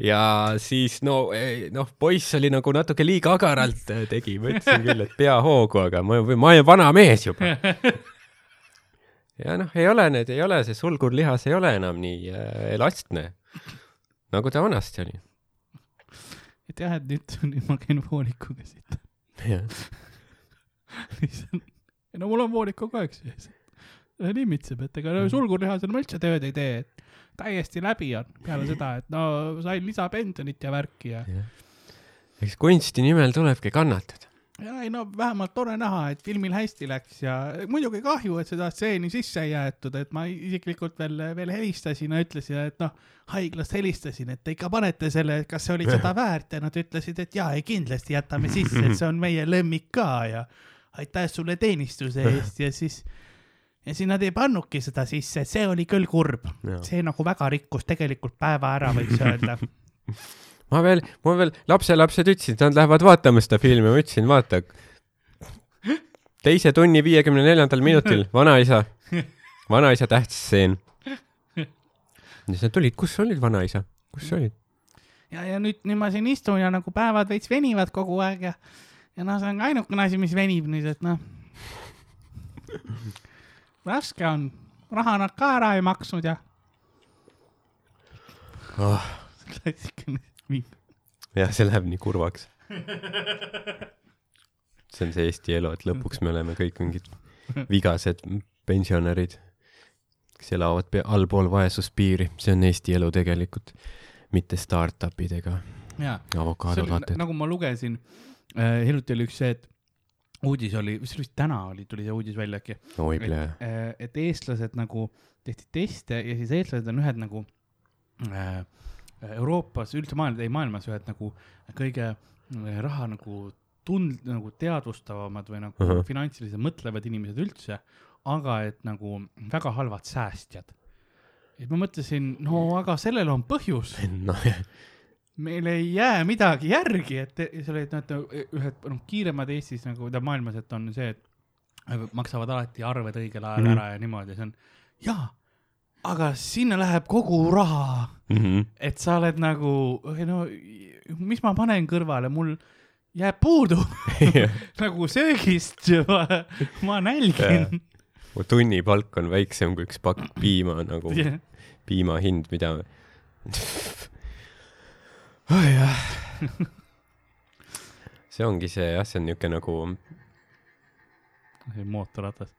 ja siis no, noh, poiss oli nagu natuke liiga agaralt tegi, ma ütlesin küll, et pea hoogu, aga ma, ma olen vana mees juba. ja noh, ei ole need, ei ole see sulgurlihas ei ole enam nii äh, elastne, nagu ta vanasti oli. et jah, et nüüd, nüüd ma käin voolikuga siit. no mul on voolik kogu aeg sees. limitseb, et ega no sulgurlihasel ma üldse tööd ei tee, et täiesti läbi on peale seda, et no sain lisapensionit ja värki ja. eks kunsti nimel tulebki kannatada. Ja ei no vähemalt tore näha, et filmil hästi läks ja muidugi kahju, et seda stseeni sisse ei jäetud, et ma isiklikult veel, veel helistasin ja ütlesin, et noh, haiglast helistasin, et te ikka panete selle, et kas see oli seda väärt ja nad ütlesid, et jaa, ei kindlasti jätame sisse, et see on meie lemmik ka ja aitäh sulle teenistuse eest ja siis, ja siis nad ei pannudki seda sisse, see oli küll kurb. see nagu väga rikkus tegelikult päeva ära, võiks öelda. ma veel, mul veel lapselapsed ütlesid, nad lähevad vaatama seda filmi, ma ütlesin, vaata. teise tunni viiekümne neljandal minutil vanaisa, vanaisa tähtis stseen. ja siis nad tulid, kus sa olid, vanaisa, kus sa olid? ja, ja nüüd, nüüd ma siin istun ja nagu päevad veits venivad kogu aeg ja, ja noh, see on ka ainukene asi, mis venib nüüd, et noh. raske on, raha nad ka ära ei maksnud ja oh,. klassikaline viim. jah, see läheb nii kurvaks. see on see Eesti elu, et lõpuks me oleme kõik mingid vigased pensionärid, kes elavad allpool vaesuspiiri, see on Eesti elu tegelikult, mitte startup'id ega avokaadolated. nagu ma lugesin äh,, hiljuti oli üks see, et uudis oli, see vist täna oli, tuli see uudis välja äkki, et plee,, et eestlased nagu tehti teste ja siis eestlased on ühed nagu äh, Euroopas, üldse maailmas, ei maailmas ühed nagu kõige äh, raha nagu tund-, nagu teadvustavamad või nagu uh. -huh. finantsiliselt mõtlevad inimesed üldse, aga et nagu väga halvad säästjad. et ma mõtlesin, no aga sellel on põhjus, noh, meil ei jää midagi järgi, et seal olid nad ühed noh, kiiremad Eestis nagu tähendab maailmas, et on see, et maksavad alati arved õigel ajal mm. ära ja niimoodi, see on jaa, aga sinna läheb kogu raha, Mhm. et sa oled nagu, no mis ma panen kõrvale, mul jääb puudu nagu söögist, ma, ma nälgin. mu tunnipalk on väiksem kui üks pakk piima nagu piima hind, mida oh,. jah. see ongi see jah, see on niuke nagu mootorratas.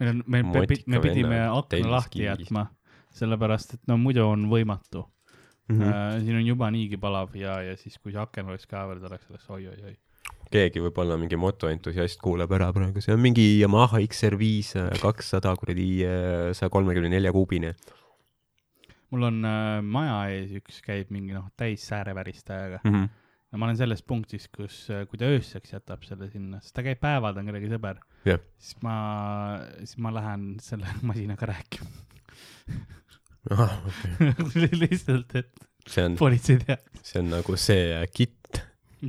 meil on, me, me, pidime akna lahti jätma, sellepärast et no muidu on võimatu mm. mm. -hmm. siin on juba niigi palav ja, ja siis, kui see aken oleks ka veel, ta oleks selles oi-oi-oi. keegi võib-olla mingi motoentusiast kuulab ära praegu, see on mingi Yamaha XR5 kakssada kuradi äh, saja kolmekümne nelja kuubine. mul on äh, maja ees üks käib mingi noh, täis sääreväristajaga Mm -hmm. ja ma olen selles punktis, kus, kui ta ööseks jätab selle sinna, sest ta käib päeval, ta on kellegi sõber Jah. siis ma, siis ma lähen selle masinaga rääkima Ah, okay. lihtsalt, et see on, politsei teab. see on nagu see äh, kitt,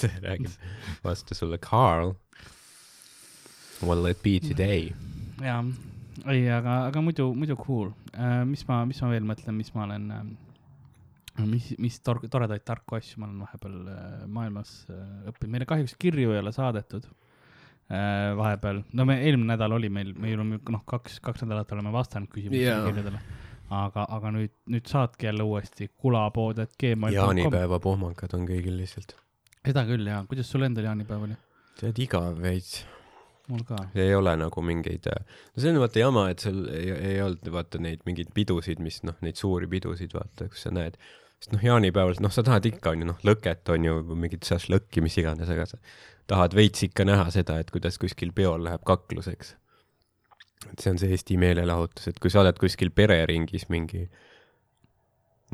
see räägib vastu sulle, Carl. Will it be today? jah, ei, aga, aga muidu, muidu cool uh,. mis ma, mis ma veel mõtlen, mis ma olen uh,, mis, mis tor-, toredaid tarku asju ma olen vahepeal uh, maailmas uh, õppinud, meile kahjuks kirju ei ole saadetud uh, vahepeal, no me eelmine nädal oli meil, meil on noh, kaks, kaks nädalat oleme vastanud küsimustele yeah., kirjadele. aga, aga nüüd, nüüd saatke jälle uuesti kulapood, et gmail.com. jaanipäeva pohmakad on kõigil lihtsalt. seda küll jaa, kuidas sul endal jaanipäev oli? tead, igav veits. mul ka. ei ole nagu mingeid, no see on vaata jama, et sul ei, ei olnud vaata neid mingeid pidusid, mis noh, neid suuri pidusid vaata, kus sa näed. Sest noh, jaanipäeval, noh, sa tahad ikka onju, noh, lõket on ju, mingit šašlõkki, mis iganes, aga sa tahad veits ikka näha seda, et kuidas kuskil peol läheb kakluseks. et see on see Eesti meelelahutus, et kui sa oled kuskil pereringis mingi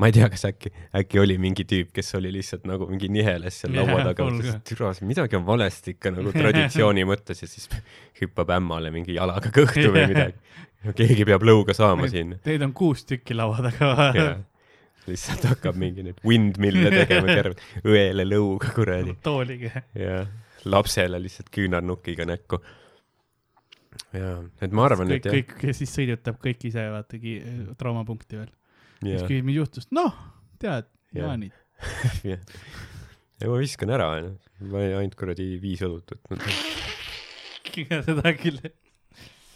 ma ei tea, kas äkki, äkki oli mingi tüüp, kes oli lihtsalt nagu mingi niheles seal laua taga, ka. et türa, midagi on valesti ikka nagu traditsiooni mõttes ja siis hüppab ämmale mingi jalaga kõhtu või midagi. keegi peab lõuga saama siin. Teid on kuus tükki laua taga lihtsalt hakkab mingi neid windmill'e tegema terve, õele lõuga kuradi tooliga. ja lapsele lihtsalt küünarnukiga näkku. ja, et ma arvan, et jah, kõik, kes siis sõidutab kõik ise vaatagi traumapunkti veel. siis jah, küsib, mis juhtus, noh, tead, Jah. jaanid. jah. ja ma viskan ära, onju. ma olin ainult kuradi viis õlut võtnud. seda küll.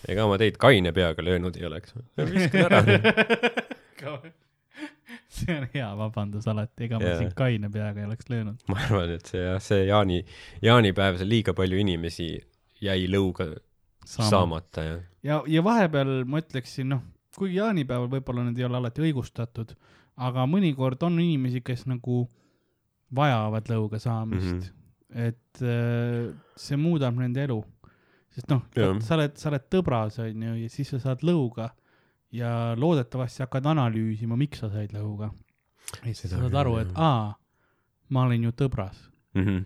ega ma teid kaine peaga löönud ei oleks. viskan ära. see on hea vabandus alati, ega ma Jaa. sind kaine peaga ei oleks löönud. ma arvan, et see jah, see jaani, jaanipäev, see liiga palju inimesi jäi lõuga saamata ja ja, ja vahepeal ma ütleksin, noh, kuigi jaanipäeval võib-olla need ei ole alati õigustatud, aga mõnikord on inimesi, kes nagu vajavad lõuga saamist mm. -hmm. et äh, see muudab nende elu. sest noh Jah., sa oled, sa oled tõbras, onju, ja siis sa saad lõuga ja loodetavasti hakkad analüüsima, miks sa said lõuga. ja siis sa saad aru, et aa, ma olin ju tõbras. mm. -hmm.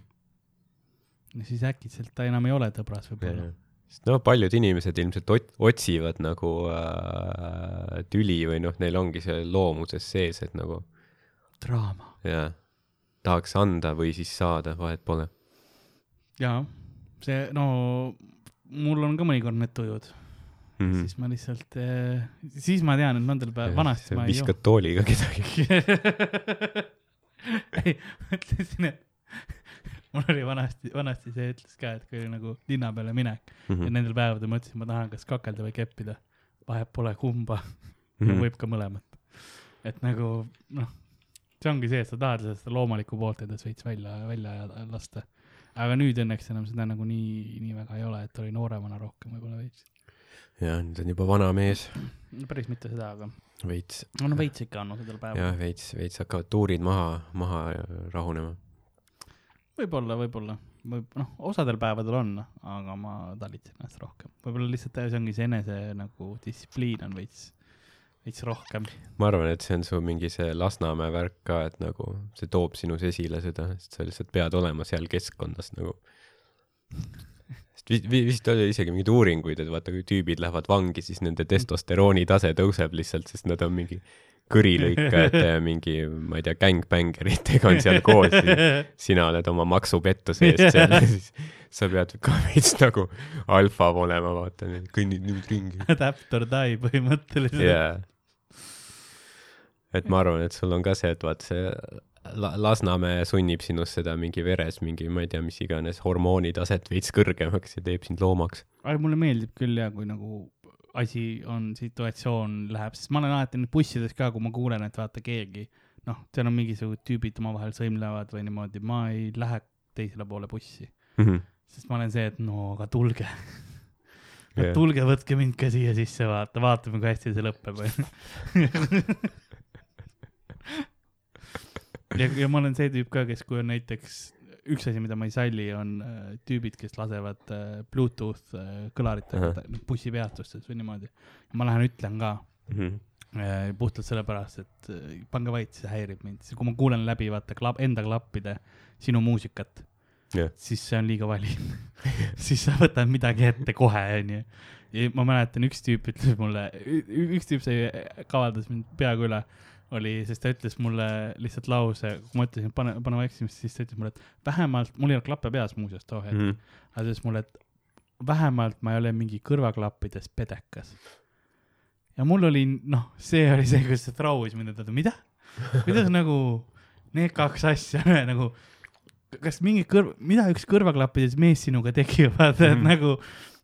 ja siis äkitselt ta enam ei ole tõbras võib-olla. sest no paljud inimesed ilmselt ot- otsivad nagu äh, tüli või noh, neil ongi see loomuses sees, et nagu draama. jah, tahaks anda või siis saada, vahet pole jaa, see, no mul on ka mõnikord need tujud mm. mm., siis ma lihtsalt, siis ma tean, et nendel päeval, vanasti ma ei viskad tooliga kedagi. ei, mõtlesin, et mul oli vanasti, vanasti see ütles ka, et kui oli nagu linna peale minek mm. Mhm. ja nendel päevadel mõtlesin, ma tahan kas kakelda või keppida. vahet pole kumba mm., Mhm. võib ka mõlemat. et nagu noh, see ongi see, et sa tahad seda loomulikku poolt endas veits välja, välja lasta. aga nüüd õnneks enam seda nagu nii, nii väga ei ole, et oli nooremana rohkem võib-olla veits. jah, nüüd on juba vana mees, päris mitte seda, aga veits, no, no veits ikka on nendel jah, päevadel. veits, veits hakkavad tuurid maha, maha rahunema. võib-olla, võib-olla, võib, noh, osadel päevadel on, aga ma talitsen ennast rohkem. võib-olla lihtsalt see ongi see enese nagu distsipliin on veits, veits rohkem. ma arvan, et see on su mingi see Lasnamäe värk ka, et nagu see toob sinus esile seda, sest sa lihtsalt pead olema seal keskkonnas nagu. Sest vi-, vi- vist oli isegi mingeid uuringuid, et vaata, kui tüübid lähevad vangi, siis nende testosterooni tase tõuseb lihtsalt, sest nad on mingi kõrilõikajate ja mingi, ma ei tea, gängbängeritega on seal koos, sina oled oma maksupettuse eest seal ja siis sa pead ka veits nagu alfa olema, vaata, kõnnid nüüd ringi. Adapt or die põhimõtteliselt jaa. et ma arvan, et sul on ka see, et vaat see La- Lasnamäe sunnib sinust seda mingi veres mingi, ma ei tea, mis iganes hormoonitaset veits kõrgemaks ja teeb sind loomaks. aga mulle meeldib küll ja kui nagu asi on, situatsioon läheb, sest ma olen alati nüüd bussides ka, kui ma kuulen, et vaata keegi, noh, seal on mingisugused tüübid omavahel sõimlevad või niimoodi, ma ei lähe teisele poole bussi, sest ma olen see, et no aga tulge Jah. tulge, võtke mind ka siia sisse, vaata, vaatame, kui hästi see lõpeb, onju. ja, ja ma olen see tüüp ka, kes, kui on näiteks üks asi, mida ma ei salli, on äh, tüübid, kes lasevad äh, Bluetooth äh, kõlaritega uh -huh. bussipeatustes või niimoodi. ma lähen ütlen ka Mhm. äh, puhtalt sellepärast, et äh, pange vait, see häirib mind, kui ma kuulen läbi vaata klapp, enda klappide sinu muusikat jah, siis see on liiga vali. siis sa võtad midagi ette kohe, onju. ja ma mäletan, üks tüüp ütles mulle, üks tüüp sai, kavaldas mind peaaegu üle, oli, sest ta ütles mulle lihtsalt lause, kui ma ütlesin, pane, pane vaiksemaks, siis ta ütles mulle, et vähemalt, mul ei olnud klappe peas muuseas too hetk, Mhm. aga ta ütles mulle, et vähemalt ma ei ole mingi kõrvaklappides pedekas. ja mul oli, noh, see oli see, kus see traumis mind, et mida, kuidas nagu need kaks asja nagu kas mingi kõrv, mida üks kõrvaklappides mees sinuga tekib, vaata, et Mhm. nagu,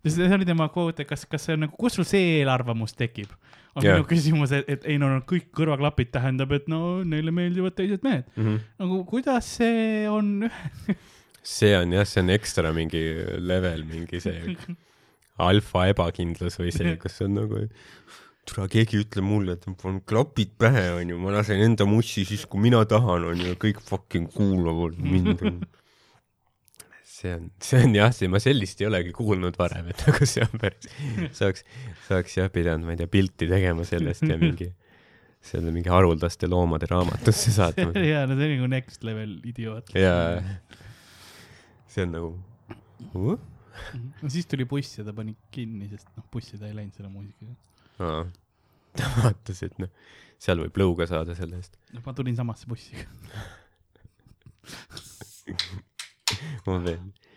see oli tema quote, et kas, kas see on nagu, kust sul see eelarvamus tekib? on Jah. minu küsimus, et, et ei no no kõik kõrvaklapid tähendab, et no neile meeldivad teised mehed. Mhm. nagu kuidas see on see on jah, see on ekstra mingi level, mingi see alfa ebakindlus või see, kus on nagu, tule keegi ütleb mulle, et ma panen klapid pähe, onju, ma lasen enda mussi siis, kui mina tahan, onju, kõik fucking kuulavad mind. See on, see on jah, see, ma sellist ei olegi kuulnud varem, et nagu see on päris, saaks, saaks jah pidanud, ma ei tea, pilti tegema sellest ja mingi selle mingi haruldaste loomade raamatusse saatma. jaa, no see on nagu next level idioot. ja see on nagu uh?. no siis tuli buss ja ta pani kinni, sest noh, bussi ta ei läinud selle muusikaga. Aa. ta vaatas, et noh, seal võib lõuga saada selle eest. noh, ma tulin samasse bussiga. mulle meeldib,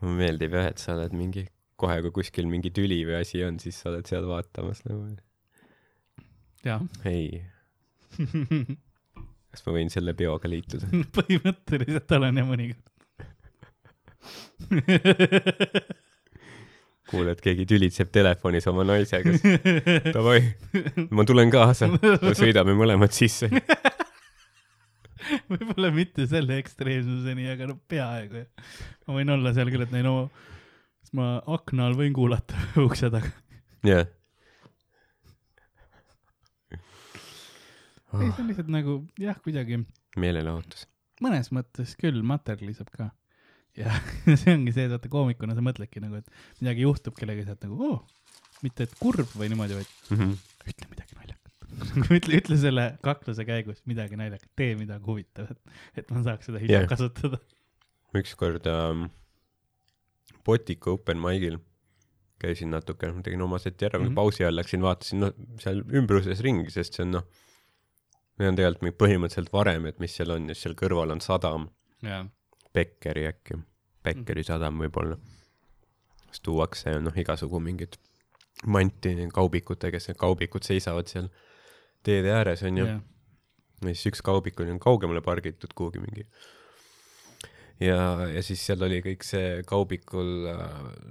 mulle meeldib jah, et sa oled mingi, kohe kui kuskil mingi tüli või asi on, siis sa oled seal vaatamas nagu, jaa. ei, kas ma võin selle peoga liituda? põhimõtteliselt olen ja mõnikord. kuuled, keegi tülitseb telefonis oma naisega, siis davai, ma tulen kaasa, sõidame mõlemad sisse. võib-olla mitte selle ekstreemsuseni, aga no peaaegu. ma võin olla seal küll, et no, siis ma akna all võin kuulata ukse taga. jah. ei, see on lihtsalt nagu jah, kuidagi meelelahutus. mõnes mõttes küll materjaliseb ka. ja see ongi see, et vaata koomikuna sa mõtledki nagu, et midagi juhtub kellegagi, sa oled nagu oo, mitte et kurb või niimoodi, vaid Mhm. ütle midagi. ütle, ütle selle kakluse käigus midagi naljakat, tee midagi huvitavat, et ma saaks seda hiljem yeah. kasutada. ükskord ähm, Botika open mic'il käisin natuke, tegin oma seti ära mm. -hmm. pausi ajal läksin, vaatasin noh, seal ümbruses ringi, sest see on noh, meil on tegelikult mingi põhimõtteliselt varem, et mis seal on ja siis seal kõrval on sadam, jaa, Bekkeri äkki, Bekkeri sadam võib-olla. siis tuuakse noh, igasugu mingid manti kaubikutega, kes need kaubikud seisavad seal teede ääres onju jah, ja siis üks kaubik oli kaugemale pargitud kuhugi mingi. ja, ja siis seal oli kõik see kaubikul,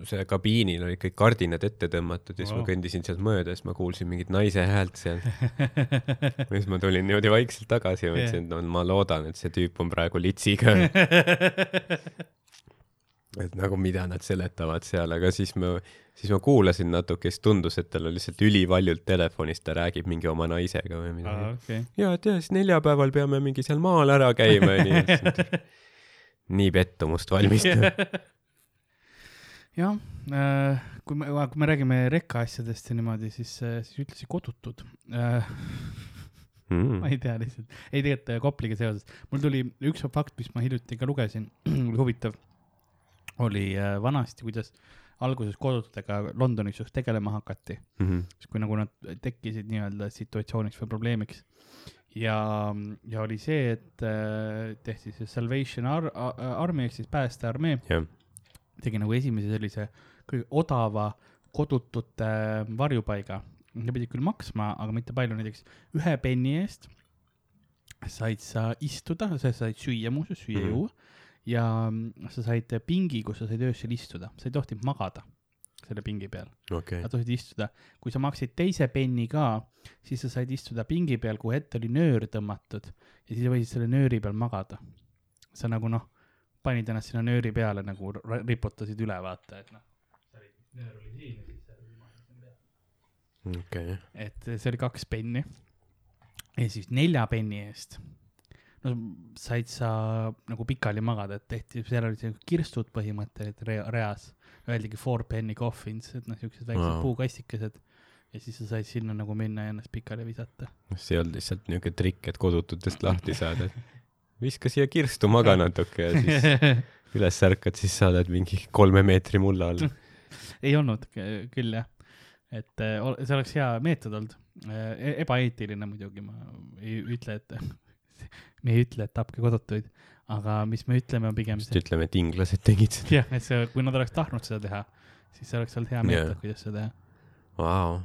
see kabiinil olid kõik kardinad ette tõmmatud ja siis wow. Ma kõndisin sealt mööda, siis ma kuulsin mingit naise häält seal. ja siis ma tulin niimoodi vaikselt tagasi ja mõtlesin, et no ma loodan, et see tüüp on praegu litsiga. et nagu mida nad seletavad seal, aga siis ma, siis ma kuulasin natuke, siis tundus, et tal on lihtsalt ülivaljult telefonis, ta räägib mingi oma naisega või midagi. okei. ja et jah, siis neljapäeval peame mingi seal maal ära käima ja nii. nii pettumust valmistav. jah, kui me, kui me räägime rekka asjadest ja niimoodi, siis, siis ütlesid kodutud. ma Mm. ei tea lihtsalt, ei tegelikult äh, Kopliga seoses, mul tuli üks fakt, mis ma hiljuti ka lugesin, oli huvitav, oli äh, vanasti, kuidas alguses kodututega Londonis just tegelema hakati, Mhm. siis kui nagu nad tekkisid nii-öelda situatsiooniks või probleemiks. ja, ja oli see, et äh, tehti see Salvation Ar-, Army ehk siis päästearmee jah, tegi nagu esimese sellise kõige odava kodutute varjupaiga. Nad pidid küll maksma, aga mitte palju, näiteks ühe penni eest said sa istuda, sa said süüa muuseas, süüa mm. juua ja mm, sa said pingi, kus sa said öösel istuda, sa ei tohtinud magada selle pingi peal, okei sa. tohid istuda. kui sa maksid teise penni ka, siis sa said istuda pingi peal, kuhu ette oli nöör tõmmatud ja siis võisid selle nööri peal magada. sa nagu noh, panid ennast sinna nööri peale nagu riputasid üle, vaata, et noh. nöör oli siin ja siis sa magasid selle peale okei, et see oli kaks penni. ja siis nelja penni eest, no said sa nagu pikali magada, et tehti, seal olid sellised kirstud põhimõtteliselt rea, reas. Öeldigi four penny coffins, et noh, siuksed väiksed wow. puukastikesed. ja siis sa said sinna nagu minna ja ennast pikali visata. see ei olnud lihtsalt niuke trikk, et kodututest lahti saada, et viska siia kirstu, maga natuke ja siis üles ärkad, siis sa oled mingi kolme meetri mulla all. ei olnud küll jah, et ol- see oleks hea meetod olnud. ebaeetiline muidugi, ma ei ütle, et me ei ütle, et tapke kodutuid, aga mis me ütleme, on pigem see, ütleme, et inglased tegid seda. jah, et see, kui nad oleks tahtnud seda teha, siis oleks olnud hea Jaa. meetod, kuidas seda teha. Vau.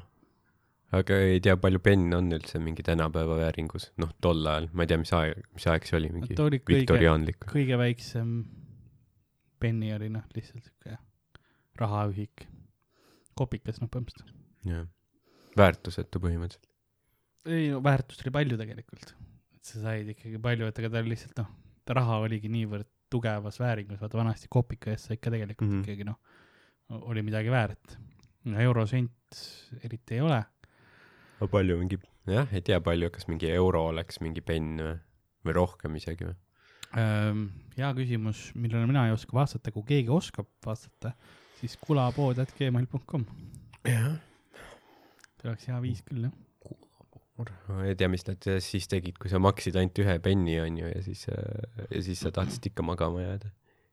aga ei tea, palju penne on üldse mingi tänapäeva vääringus, noh, tol ajal, ma ei tea, mis aeg, mis aeg see oli, mingi ta oli viktoriaanlik. kõige väiksem penni oli noh, lihtsalt siuke rahaühik, kopikas noh, põhimõtteliselt. jah, väärtusetu põhimõtteliselt. ei no väärtust oli palju tegelikult, sa said ikkagi palju, et ega ta oli lihtsalt noh, ta raha oligi niivõrd tugevas vääringus, vaata vanasti kopika eest said ka tegelikult mm. -hmm. ikkagi noh, oli midagi väärt. eurosent eriti ei ole, aga palju mingi, jah, ei tea palju, kas mingi euro oleks mingi penn või, või rohkem isegi või? Hea küsimus, millele mina ei oska vastata, kui keegi oskab vastata, siis kulapood.gmail.com, jah. see oleks hea viis küll jah. Ma ei tea, mis nad siis tegid, kui sa maksid ainult ühe penni, onju, ja siis, ja siis sa tahtsid ikka magama jääda.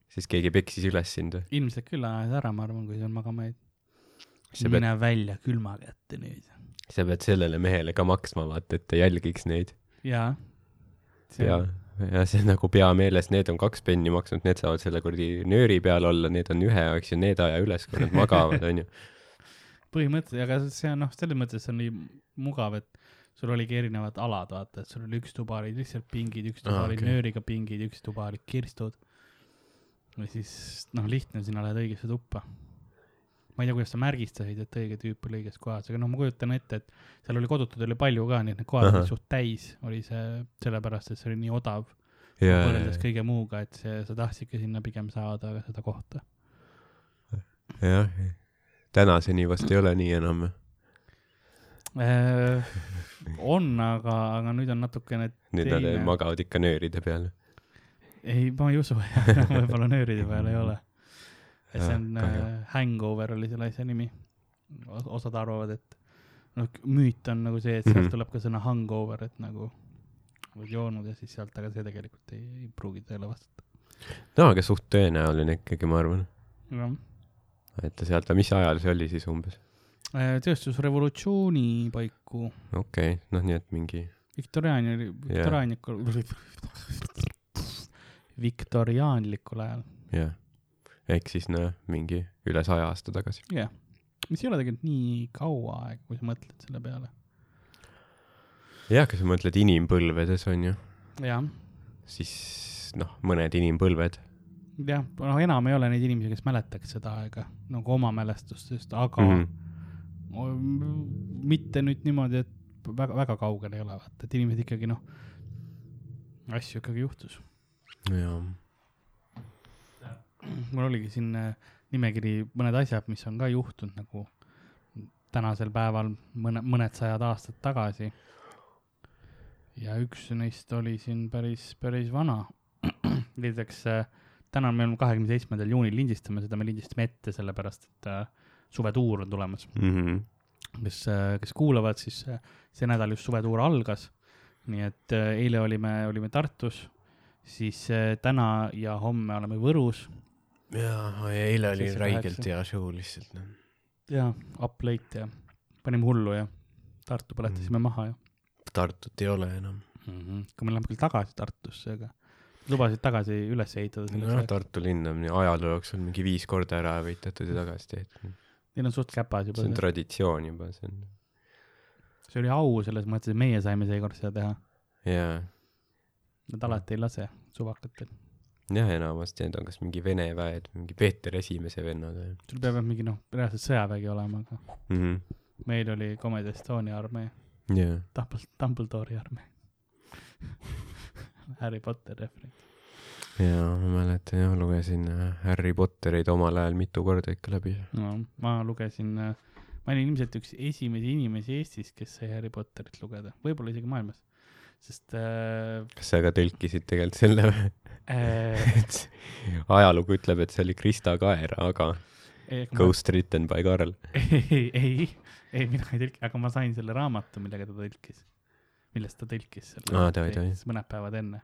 siis keegi peksis üles sind või? ilmselt küll ajad ära, ma arvan, kui sul magama jäid. sa pead, mine välja külma kätte nüüd. sa pead sellele mehele ka maksma, vaata, et ta jälgiks neid. jaa. ja, ja see on nagu pea meeles, need on kaks penni maksnud, need saavad selle kuradi nööri peal olla, need on ühe, eks ju, need aja üles, kui nad magavad, onju. põhimõtteliselt, aga see on noh, selles mõttes on nii mugav, et sul oligi erinevad alad, vaata, et sul oli üks tuba olid lihtsalt pingid, üks tuba Aa, olid okei. nööriga pingid, üks tuba olid kirstud. ja siis noh, lihtne, sina lähed õigesse tuppa. ma ei tea, kuidas sa märgistasid, et õige tüüp oli õiges kohas, aga noh, ma kujutan ette, et seal oli kodutuid oli palju ka, nii et need kohad olid suht täis, oli see sellepärast, et see oli nii odav ja, võrreldes kõige muuga, et see, sa tahtsidki sinna pigem saada seda kohta. jah, tänaseni vast ei ole nii enam. Äh, on, aga, aga nüüd on natukene nüüd nad Teine. magavad ikka nööride peal. ei, ma ei usu, võib-olla nööride peal ei ole. see on äh, Hangover oli selle asja nimi. osad arvavad, et noh, müüt on nagu see, et sealt mm. -hmm. tuleb ka sõna hangover, et nagu oled joonud ja siis sealt, aga see tegelikult ei, ei pruugi tõele vastata. no aga suht tõenäoline ikkagi, ma arvan. et sealt, mis ajal see oli siis umbes? Äh, tööstusrevolutsiooni paiku, okei okay., noh, nii et mingi, viktoriaani, viktoriaanlikul, viktoriaanlikul ajal, jah. ehk siis noh, mingi üle saja aasta tagasi. jah. mis ei ole tegelikult nii kaua aega, kui sa mõtled selle peale. jah, kui sa mõtled inimpõlvedes, on ju, jah siis noh, mõned inimpõlved. jah, noh, enam ei ole neid inimesi, kes mäletaks seda aega nagu oma mälestustest, aga mm -hmm. Mitte nüüd niimoodi, et väga, väga kaugel ei ole, vaata, et inimesed ikkagi noh, asju ikkagi juhtus. jaa, mul oligi siin äh, nimekiri mõned asjad, mis on ka juhtunud nagu tänasel päeval mõne, mõned sajad aastad tagasi. ja üks neist oli siin päris, päris vana. näiteks äh, täna me kahekümne seitsmendal juunil lindistame seda, me lindistame ette, sellepärast et äh, suvetuur on tulemas. Mhm. kes, kes kuulavad, siis äh, see nädal just suvetuur algas. nii et äh, eile olime, olime Tartus, siis äh, täna ja homme oleme Võrus jaa, eile oli räigelt hea show lihtsalt, noh. ja up late ja panime hullu ja Tartu põletasime mm. maha ja Tartut ei ole enam. mm. -hmm. kui me läheme küll tagasi Tartusse, aga lubasid tagasi üles ehitada nojah. Tartu linn on ajaloo jooksul mingi viis korda ära ehitatud ja tagasi tehtud. Neil on suht käpas juba see on traditsioon juba, see on, see oli au selles mõttes, et meie saime seekord seda teha. jaa. Nad alati ei lase suvakatel. jah, enamasti need on kas mingi Vene väed, mingi Peeter Esimese vennad või sul peab mingi noh, reaalselt sõjavägi olema, aga mm -hmm.. meil oli Comedy Estonia armee, jaa, Dumbledore, Dumbledore'i armee. Harry Potter referents. jaa, ma mäletan jah, lugesin äh, Harry Potterit omal ajal mitu korda ikka läbi. no ma lugesin, ma olin ilmselt üks esimesi inimesi Eestis, kes sai Harry Potterit lugeda, võib-olla isegi maailmas, sest äh, kas sa ka tõlkisid tegelikult selle või? äh, et ajalugu ütleb, et see oli Krista Kaera, aga ei, ma- Ghost written by Karl. ei, ei, ei mina ei tõlki, aga ma sain selle raamatu, millega ta tõlkis, millest ta tõlkis selle siis mõned päevad enne.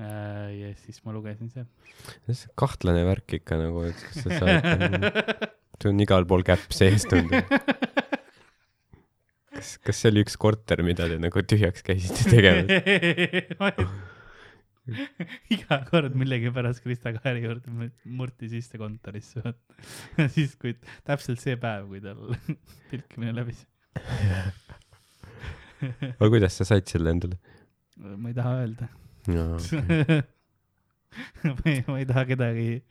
Ja siis ma lugesin seal. see kahtlane värk ikka nagu, et kas sa saad, sul on igal pool käpp sees tundub. kas, kas see oli üks korter, mida te nagu tühjaks käisite tegemas? iga kord millegipärast Krista Kaeri juurde murti sisse kontorisse. siis, kui täpselt see päev, kui tal tõlkimine läbis. aga kuidas sa said selle endale? ma ei taha öelda. ma ei, ma ei taha kedagi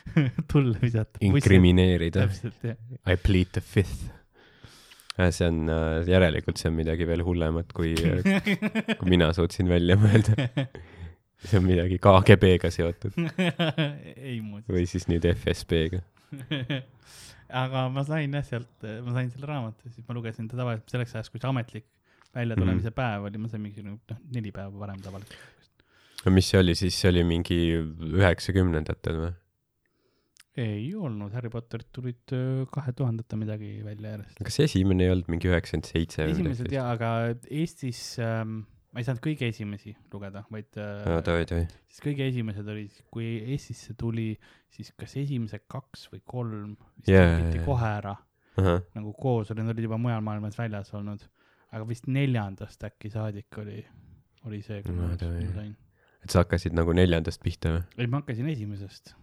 tulle visata. inkrimineerida. I plead the fifth. see on äh,, järelikult see on midagi veel hullemat, kui, kui mina suutsin välja mõelda. see on midagi KGB-ga seotud või siis nüüd FSB-ga. aga ma sain jah sealt, ma sain selle raamatu, siis ma lugesin ta tavaliselt selleks ajaks, kui see ametlik väljatulemise mm. päev oli, ma sain mingi noh, neli päeva varem tavaliselt. no mis see oli siis, see oli mingi üheksakümnendatel või? ei olnud, Harry Potterit tulid kahe tuhandete midagi välja järjest. kas esimene ei olnud mingi üheksakümmend seitse esimesed jaa, aga Eestis ähm, ma ei saanud kõige esimesi lugeda, vaid äh, toi, toi. siis kõige esimesed olid, kui Eestisse tuli, siis kas esimesed kaks või kolm Jaa, trükiti jaa, jaa. kohe ära ahah, nagu koos, need olid juba mujal maailmas väljas olnud, aga vist neljandast äkki saadik oli, oli see, kui No ma sain. et sa hakkasid nagu neljandast pihta või? ei, ma hakkasin esimesest,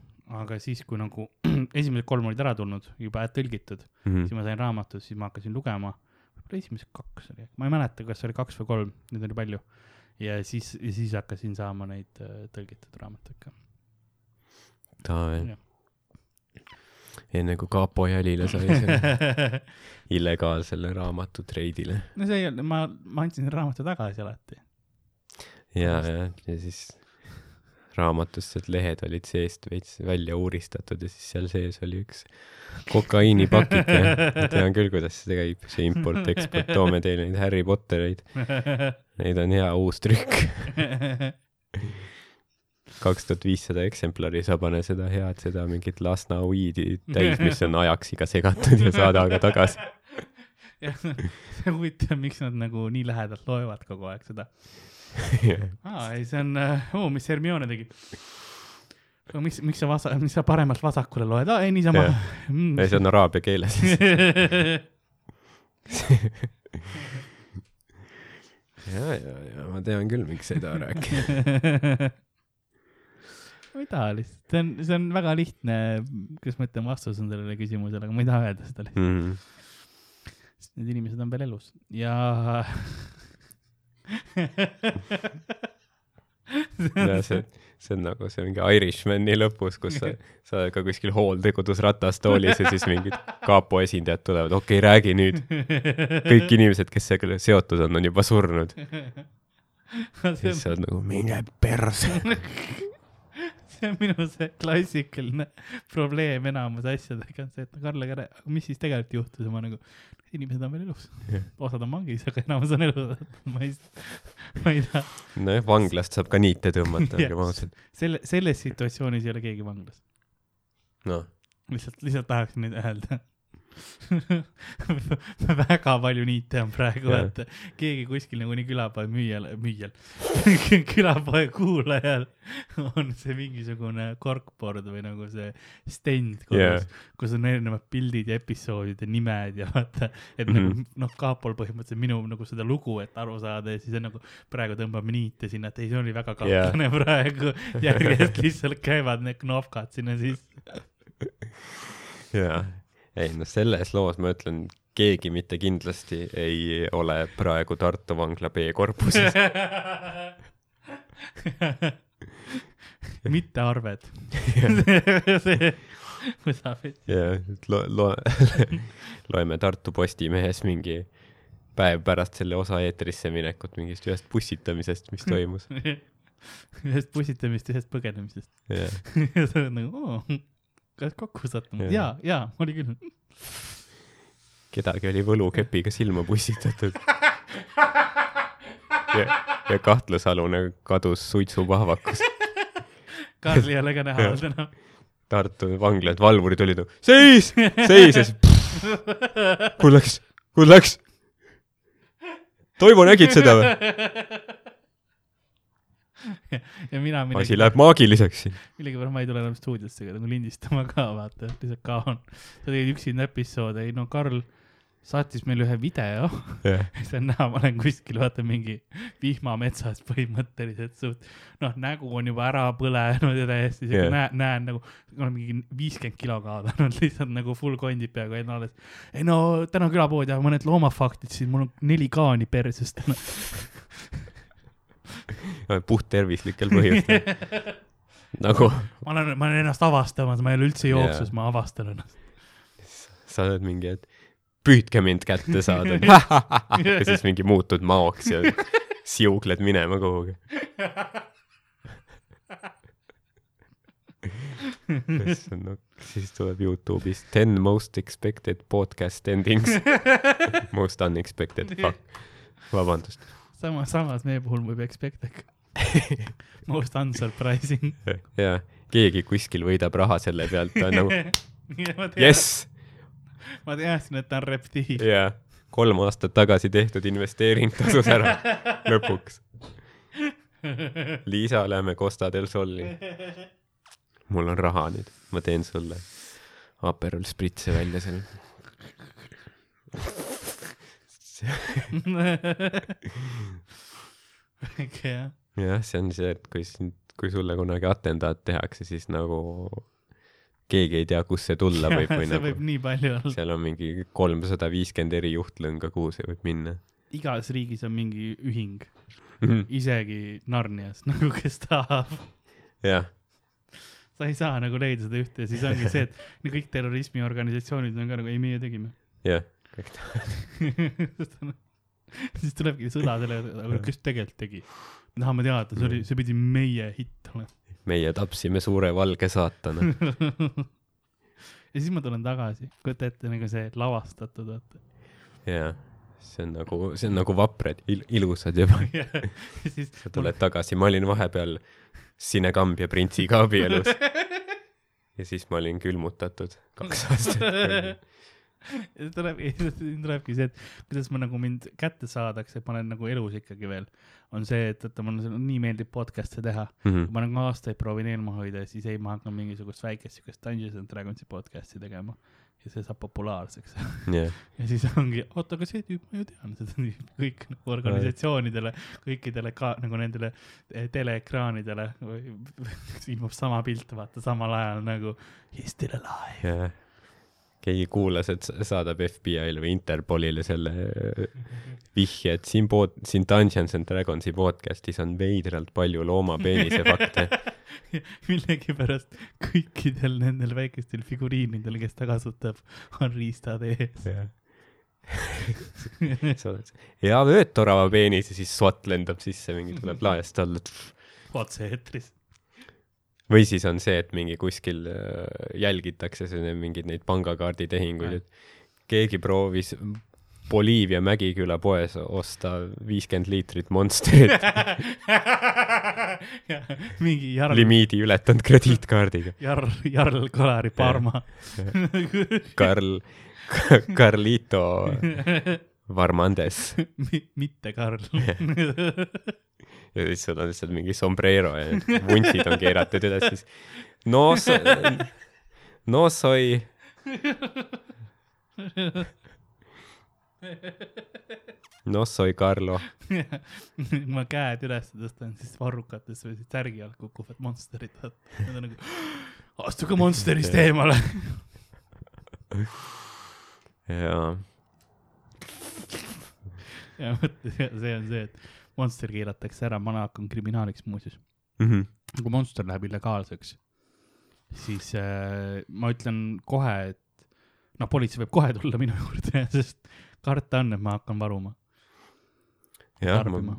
aga siis, kui nagu esimesed kolm olid ära tulnud, juba tõlgitud, Mhm. siis ma sain raamatut, siis ma hakkasin lugema. võib-olla esimesed kaks oli, ma ei mäleta, kas oli kaks või kolm, neid oli palju. ja siis, ja siis hakkasin saama neid äh, tõlgitud raamatuid ka. Jah.. Enne kui kapo jälile sai selle illegaalsele raamatu treidile. no see ei olnud, ma, ma andsin selle raamatu tagasi alati. ja, ja, ja siis raamatust need lehed olid seest veits välja uuristatud ja siis seal sees oli üks kokaiinipakike. ma tean küll, kuidas see käib, see import-eksport, toome teile neid Harry Pottereid. Neid on hea uus trükk. Kaks tuhat viissada eksemplari, sa pane seda head, seda mingit Lasna weed'i täis, mis on ajaksiga segatud ja saada aga tagasi. jah, see huvitav, miks nad nagu nii lähedalt loevad kogu aeg seda. aa, ei, see on uh,, mis Hermione tegi. miks, miks sa vasa-, miks sa paremalt vasakule loed, aa, ei niisama Jah. ei, see on araabia keeles. ja, ja, ja ma tean küll, miks taha rääkida. ma ei taha lihtsalt, see on, see on väga lihtne, kuidas ma ütlen, vastus on sellele küsimusele, aga ma ei taha öelda seda lihtsalt, Mhm. sest need inimesed on veel elus ja ja see, see on nagu see mingi Irishmani lõpus, kus sa, sa oled ka kuskil hooldekodus ratastoolis ja siis mingid kapo esindajad tulevad, okei okay,, räägi nüüd. kõik inimesed, kes sellega seotud on, on juba surnud. siis sa oled nagu, mine perse. see on minu see klassikaline probleem enamus asjadega on see, et Karl, aga mis siis tegelikult juhtus ja ma nagu, inimesed on veel elus Jah.. osad on vangis, aga enamus on elus. ma ei, ma ei taha, nojah, vanglast saab ka niite tõmmata, olgem ausad. selle, selles situatsioonis ei ole keegi vanglas. noh, lihtsalt, lihtsalt tahaksin nüüd öelda. väga palju niite on praegu, et keegi kuskil nagunii külapoe müüjal, müüjal, külapoe kuulajal on see mingisugune korkbord või nagu see stend kodus yeah., kus on erinevad pildid ja episoodide nimed ja vaata, et Mhm. mm -hmm. nagu noh, Kaapol põhimõtteliselt minu nagu seda lugu, et aru saada ja siis on nagu praegu tõmbame niite sinna, et ei, see oli väga kahtlane yeah. praegu, järjest lihtsalt käivad need knopkad sinna sisse. jaa. Ei noh, selles loos ma ütlen, keegi mitte kindlasti ei ole praegu Tartu vangla B-korpuses. mitte arved. see võtab, et ja lo-, lo-, loeme Tartu Postimehes mingi päev pärast selle osa eetrisse minekut mingist ühest pussitamisest, mis toimus. ühest pussitamist, ühest põgenemisest. jah, ja sa oled nagu, oo, kokku sattunud? Jaa, jaa, oli küll. kedagi oli võlukepiga silma pussitatud. ja, ja kahtlusalune kadus suitsupahvakus. Karl ei ole ka näha olnud enam. Tartu vanglad, valvurid olid seis, seis ja siis kuhu läks, kuhu läks? Toivo, nägid seda või? ja mina asi millegi, läheb maagiliseks siin. millegipärast ma ei tule enam stuudiosse ka nagu lindistama ka, vaata, lihtsalt kaon. sa tegid üksinda episoode, ei no Karl saatis meile ühe video, jah, see on näha, ma olen kuskil, vaata mingi vihmametsas põhimõtteliselt suht, noh, nägu on juba ära põlenud ja täiesti siuke Jah. näen, näen nagu, olen mingi viiskümmend kilo kaotanud, lihtsalt nagu full kondib peaaegu enne alles. ei no täna külapoodi, aga mõned loomafaktid, siis mul on neli kaani perses täna. puhttervislikel põhjustel. nagu ma olen, ma olen ennast avastamas, ma ei ole üldse jooksus, ma avastan ennast. sa oled mingi, et püüdke mind kätte saada. ja siis mingi muutud maoks ja siugled minema kuhugi. issand, no siis tuleb Youtube'is ten most expected podcast endings. Most unexpected, fuck, vabandust. samas, samas meie puhul võib expect, Most unsurprising. jaa, keegi kuskil võidab raha selle pealt, ta on nagu jess, ma teadsin, et ta on reptiil. jaa, kolm aastat tagasi tehtud investeering tasus ära lõpuks. Liisa, lähme Costa del Soli. mul on raha nüüd, ma teen sulle Aperol spritse välja seal. Väike jah. jah, see on see, et kui sind, kui sulle kunagi atendaat tehakse, siis nagu keegi ei tea, kust see tulla võib või see nagu võib nii palju olla. seal on mingi kolmsada viiskümmend eri juhtlõnga, kuhu see võib minna. igas riigis on mingi ühing, jah, isegi Narnias nagu, kes tahab. sa ei saa nagu leida seda ühte ja siis ongi see, et no kõik terrorismiorganisatsioonid on ka nagu, ei meie tegime. jah, kõik ta- siis tulebki sõda selle, aga kes tegelikult tegi? me tahame teada, see oli, see pidi meie hitt olema. meie tapsime suure valge saatana. ja siis ma tulen tagasi, kujuta ette nagu see lavastatud, vaata. jaa, see on nagu, see on nagu vaprad il,, ilusad juba. ja siis sa tuled tagasi, ma olin vahepeal Sinekamb ja printsiga abielus ja siis ma olin külmutatud kaks aastat. ja tuleb, tulebki see, et kuidas ma nagu mind kätte saadakse, et ma olen nagu elus ikkagi veel, on see, et, et mulle nii meeldib podcast'e teha. Mhm. ma nagu aastaid proovin eemal hoida ja siis ei, ma hakkan mingisugust väikest siukest Dungeons and Dragonsi podcast'i tegema ja see saab populaarseks. jah, ja siis ongi, oota, aga see tüüp, ma ju tean seda tüüpi, kõik nagu organisatsioonidele, kõikidele ka nagu nendele eh, teleekraanidele ilmub sama pilt, vaata samal ajal nagu he is still alive. jah. Keegi kuulas, et sa- saadab FBI-le või Interpolile selle äh, vihje, et siin pod-, siin Dungeons and Dragonsi podcast'is on veidralt palju loomapeenise fakte. millegipärast kõikidel nendel väikestel figuriinidel, kes ta kasutab, on riistad ees. sa oled, ja vöötorava peenis ja siis SWAT lendab sisse, mingi tuleb laest alla. otse-eetris. Või siis on see, et mingi kuskil äh, jälgitakse mingeid neid pangakaarditehinguid, et keegi proovis Boliivia Mägiküla poes osta viiskümmend liitrit Monsterit mingi Jarl, limiidi ületanud krediitkaardiga. Jarl, Jarl Kalari Parma. Karl, Carlito Varmandes mitte Karl. Ja siis sul on lihtsalt mingi sombrero ja vuntsid on keeratud üles, siis no no soy no soy Carlo. ma käed üles tõstan, siis varrukates või siis särgi alt kukuvad monsterid, nad on nagu, astuge monsterist eemale. jaa, ja mõtle, see on see, et monster keelatakse ära, ma hakkan kriminaaliks muuseas. Mhm. kui monster läheb illegaalseks, siis äh, ma ütlen kohe, et noh, politsei võib kohe tulla minu juurde, sest karta on, et ma hakkan varuma, jah, ma,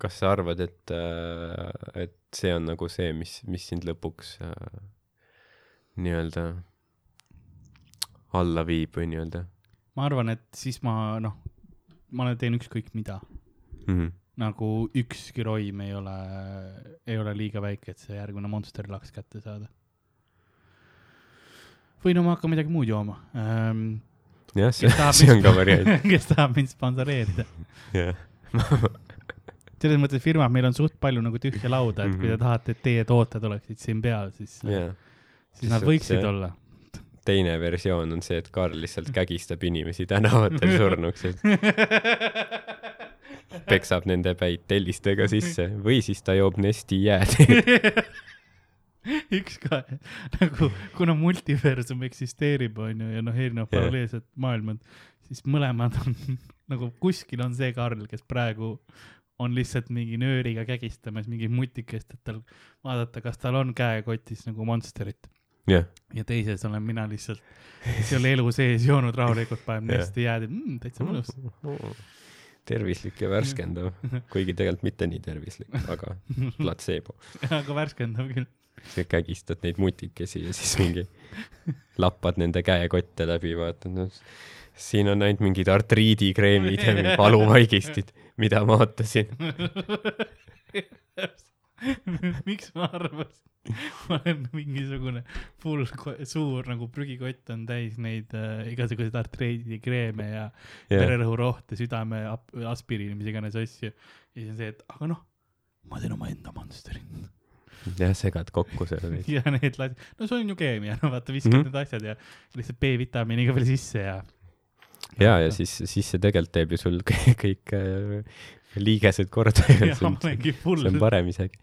kas sa arvad, et, et see on nagu see, mis, mis sind lõpuks äh, nii-öelda alla viib või nii-öelda ma arvan, et siis ma noh, ma teen ükskõik mida, mm? -hmm. nagu ükski roim ei ole, ei ole liiga väike, et see järgmine monster laks kätte saada. või no ma hakkan midagi muud jooma ähm,. jah, see, see on ka variant, kes tahab mind sponsoreerida. jah. selles mõttes firmad, meil on suht palju nagu tühja lauda, et kui te Mhm. tahate, et teie tooted oleksid siin peal, siis, jah. siis nad võiksid olla. teine versioon on see, et Karl lihtsalt kägistab inimesi tänavatel surnuks, et peksab nende päid tellistega sisse või siis ta joob Nesti jääd. üks ka, nagu kuna multiversum eksisteerib, onju, ja noh, erinevad paralleelsed maailmad, siis mõlemad on nagu kuskil on see Karl, kes praegu on lihtsalt mingi nööriga kägistamas mingit mutikest, et tal vaadata, kas tal on käekotis nagu monsterit jah, ja teises olen mina lihtsalt, ole elu sees joonud rahulikult, paneb Jah. nesti jääd, et mm, täitsa mõnus. tervislik ja värskendav, kuigi tegelikult mitte nii tervislik, aga platseebo. aga värskendav küll. sa kägistad neid mutikesi ja siis mingi lappad nende käekotte läbi, vaatad, noh, siin on ainult mingid artriidikreemid ja valuvaigistid, mida ma ootasin. miks ma arvasin, ma olen mingisugune full suur nagu prügikott on täis neid äh, igasuguseid artriidikreeme ja jah, vererõhurohte, südame aspiriini, mis iganes asju. ja siis on see, et aga noh, ma teen omaenda Monsterit. jah, segad kokku selle veits. ja need las-, no see on ju keemia, no vaata, viskad mm. -hmm. need asjad ja lihtsalt B-vitamiini ka veel sisse ja. ja, ja siis, siis see tegelikult teeb ju sul kõik, kõik äh, liigesed korda. see ma olengi full on, parem isegi.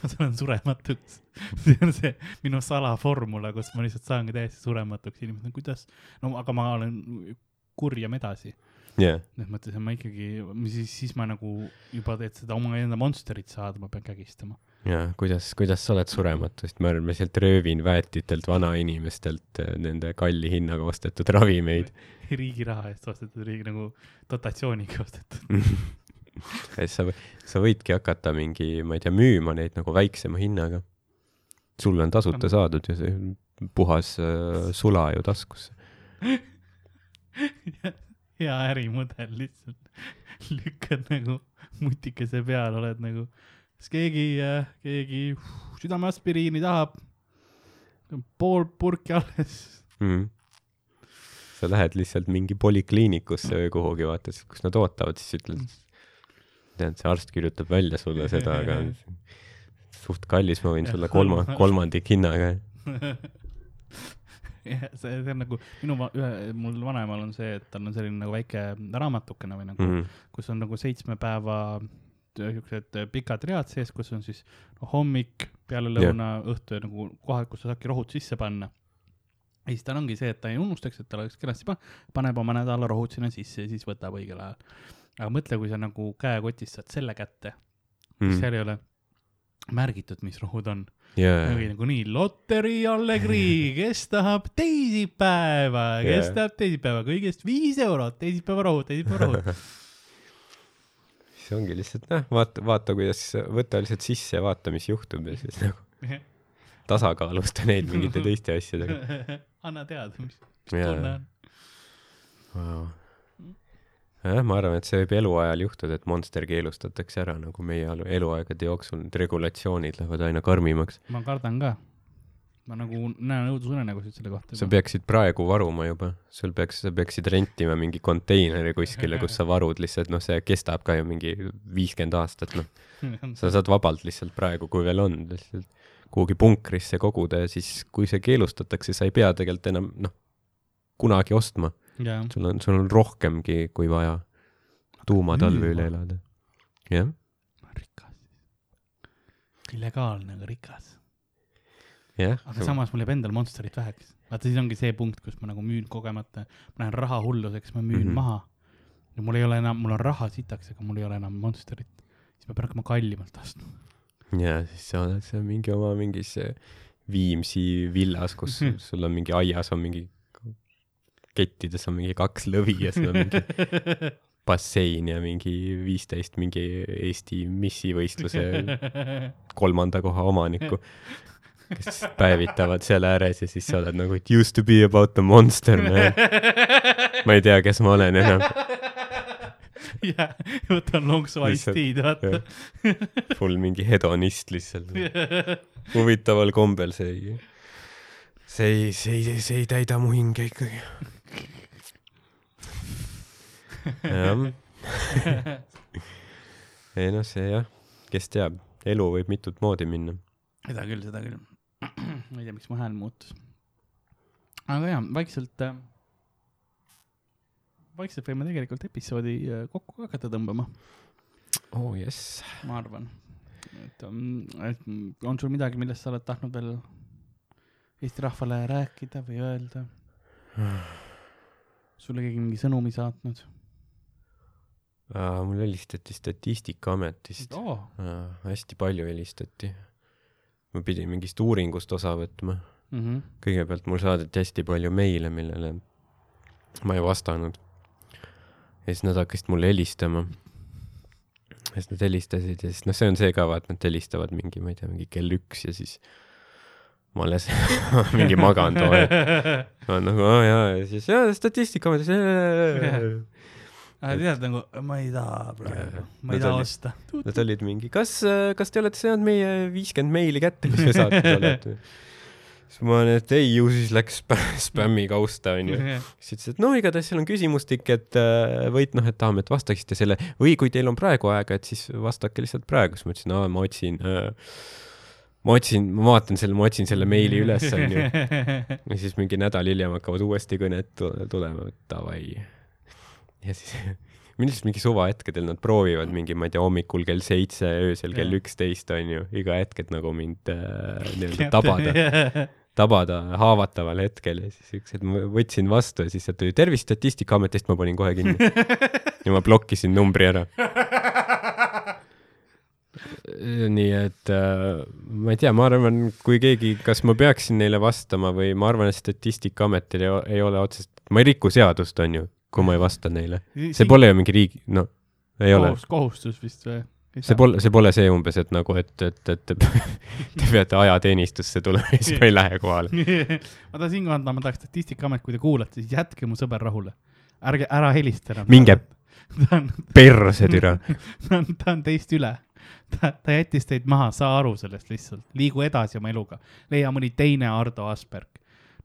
ma tulen surematuks. see on see minu salaformula, kus ma lihtsalt saangi täiesti surematuks, inimesed on kuidas, no aga ma olen kurjem edasi. jah, selles mõttes, et ma ikkagi, siis, siis ma nagu juba, et seda omaenda Monsterit saada, ma pean kägistama. ja kuidas, kuidas sa oled surematu, sest ma arvan, ma sealt röövin väetitelt, vanainimestelt äh, nende kalli hinnaga ostetud ravimeid. riigi raha eest ostetud, riigi nagu dotatsiooniga ostetud. et sa, sa võidki hakata mingi, ma ei tea, müüma neid nagu väiksema hinnaga. sulle on tasuta saadud ju see puhas äh, sula ju taskusse. hea ärimudel lihtsalt, lükkad nagu mutikese peal, oled nagu, kas keegi, keegi südameaspiriini tahab? pool purki alles. mm.. sa lähed lihtsalt mingi polikliinikusse või kuhugi, vaata, kus nad ootavad, siis ütled, tead, see arst kirjutab välja sulle seda, aga suht kallis, ma võin sulle kolma, kolmandik hinnaga. jah, see, see on nagu minu ühe, mul vanemal on see, et tal on selline nagu väike raamatukene või nagu mm, Mm. -hmm. kus on nagu seitsme päeva siuksed pikad read sees, kus on siis no, hommik, pealelõuna yeah., õhtu ja nagu kohad, kus sa saadki rohud sisse panna. ja siis tal ongi see, et ta ei unustaks, et tal oleks kenasti pa-, paneb oma nädala rohud sinna sisse ja siis võtab õigel ajal. Aga mõtle, kui sa nagu käekotist saad selle kätte mm., seal ei ole märgitud, mis rohud on. jaa, oli nagu nii, Lotteri Allegri, kes tahab teisipäeva, kes Jaa. tahab teisipäeva, kõigest viis eurot, teisipäeva rohud, teisipäeva rohud. see ongi lihtsalt, noh, vaata, vaata, kuidas, võta lihtsalt sisse ja vaata, mis juhtub ja siis nagu tasakaalusta neid mingite teiste asjadega. anna teada, mis, mis tunne on. Wow. jah, ma arvan, et see võib eluajal juhtuda, et Monster keelustatakse ära nagu meie elu- eluaegade jooksul, need regulatsioonid lähevad aina karmimaks. ma kardan ka. ma nagu näen õudusunenägusid selle kohta. sa peaksid praegu varuma juba, sul peaks, sa peaksid rentima mingi konteineri kuskile, kus sa varud lihtsalt, noh, see kestab ka ju mingi viiskümmend aastat, noh. sa saad vabalt lihtsalt praegu, kui veel on, lihtsalt kuhugi punkrisse koguda ja siis, kui see keelustatakse, sa ei pea tegelikult enam, noh, kunagi ostma. jaa, sul on, sul on rohkemgi kui vaja tuumatalve üle elada. jah, rikas. illegaalne, aga rikas. jah. aga samas mul jääb endal Monsterit väheks. vaata, siis ongi see punkt, kus ma nagu müün kogemata, ma lähen raha hulluseks, ma müün mm. -hmm. maha. ja mul ei ole enam, mul on raha sitaks, aga mul ei ole enam Monsterit. siis ma pean hakkama kallimalt ostma. ja siis sa oled seal mingi oma mingis eh, Viimsi villas, kus sul on mingi aias on mingi kettides on mingi kaks lõvi ja sul on mingi bassein ja mingi viisteist mingi Eesti missivõistluse kolmanda koha omanikku, kes päevitavad seal ääres ja siis sa oled nagu it used to be about the monster man. ma ei tea, kes ma olen enam. jah, võtan lonksu Lihtsalt- Ice-T'd, vaata. full mingi hedonist lihtsalt. huvitaval kombel see ei, see ei, see ei, see ei täida mu hinge ikkagi. Jah. ei noh, see jah, kes teab, elu võib mitut moodi minna. seda küll, seda küll. ma ei tea, miks mu hääl muutus. aga jaa, vaikselt äh,, vaikselt võime tegelikult episoodi äh, kokku ka hakata tõmbama, oh jess. ma arvan. et, et mm, on sul midagi, millest sa oled tahtnud veel Eesti rahvale rääkida või öelda? sulle keegi mingi sõnumi saatnud mul helistati Statistikaametist. oh,? hästi palju helistati. ma pidin mingist uuringust osa võtma. Mm -hmm. kõigepealt mul saadeti hästi palju meile, millele ma ei vastanud. ja siis nad hakkasid mulle helistama. ja siis nad helistasid ja siis noh, see on see ka vaat, nad helistavad mingi, ma ei tea, mingi kell üks ja siis ma alles mingi magan toon. ma olen nagu aa jaa ja siis jaa statistikaametis. tead nagu, ma ei taha praegu, ma ei taha olid- osta. Nad olid mingi, kas, kas te olete saanud meie viiskümmend meili kätte, mis me saates olete? siis ma olen, et ei, ju siis läks spä- spämmikausta onju. siis ütles, et no igatahes seal on küsimustik, et äh, võit noh, et tahame, et vastaksite selle või kui teil on praegu aega, et siis vastake lihtsalt praegu, siis ma ütlesin, aa ma otsin äh,, ma otsin, ma vaatan selle, ma otsin selle meili üles onju. ja siis mingi nädal hiljem hakkavad uuesti kõned tu- tulema, et davai. Ja siis millest mingi suvahetkedel nad proovivad mingi, ma ei tea, hommikul kell seitse, öösel kell üksteist onju, iga hetk, et nagu mind äh, nii-öelda tabada, tabada haavataval hetkel ja siis üks hetk ma võtsin vastu ja siis sealt tuli tervist Statistikaametist, ma panin kohe kinni. Ja ma blokkisin numbri ära. nii et äh, ma ei tea, ma arvan, kui keegi, kas ma peaksin neile vastama või ma arvan, et Statistikaametil ei, ei ole otsest, ma ei riku seadust, onju, kui ma ei vasta neile. see pole ju mingi riigi, no ei ole. kohustus vist või? see pole, see pole see umbes, et nagu, et, et, et te peate ajateenistusse tulema ja siis ma ei lähe kohale. ma tahan siinkohal anda, ma tahaks Statistikaamet, kui te kuulate, siis jätke mu sõber rahule. ärge, ära helista enam. Minge- perse türa. ta on, ta on teist üle. ta, ta jättis teid maha, saa aru sellest lihtsalt, liigu edasi oma eluga, leia mõni teine Ardo Asperg.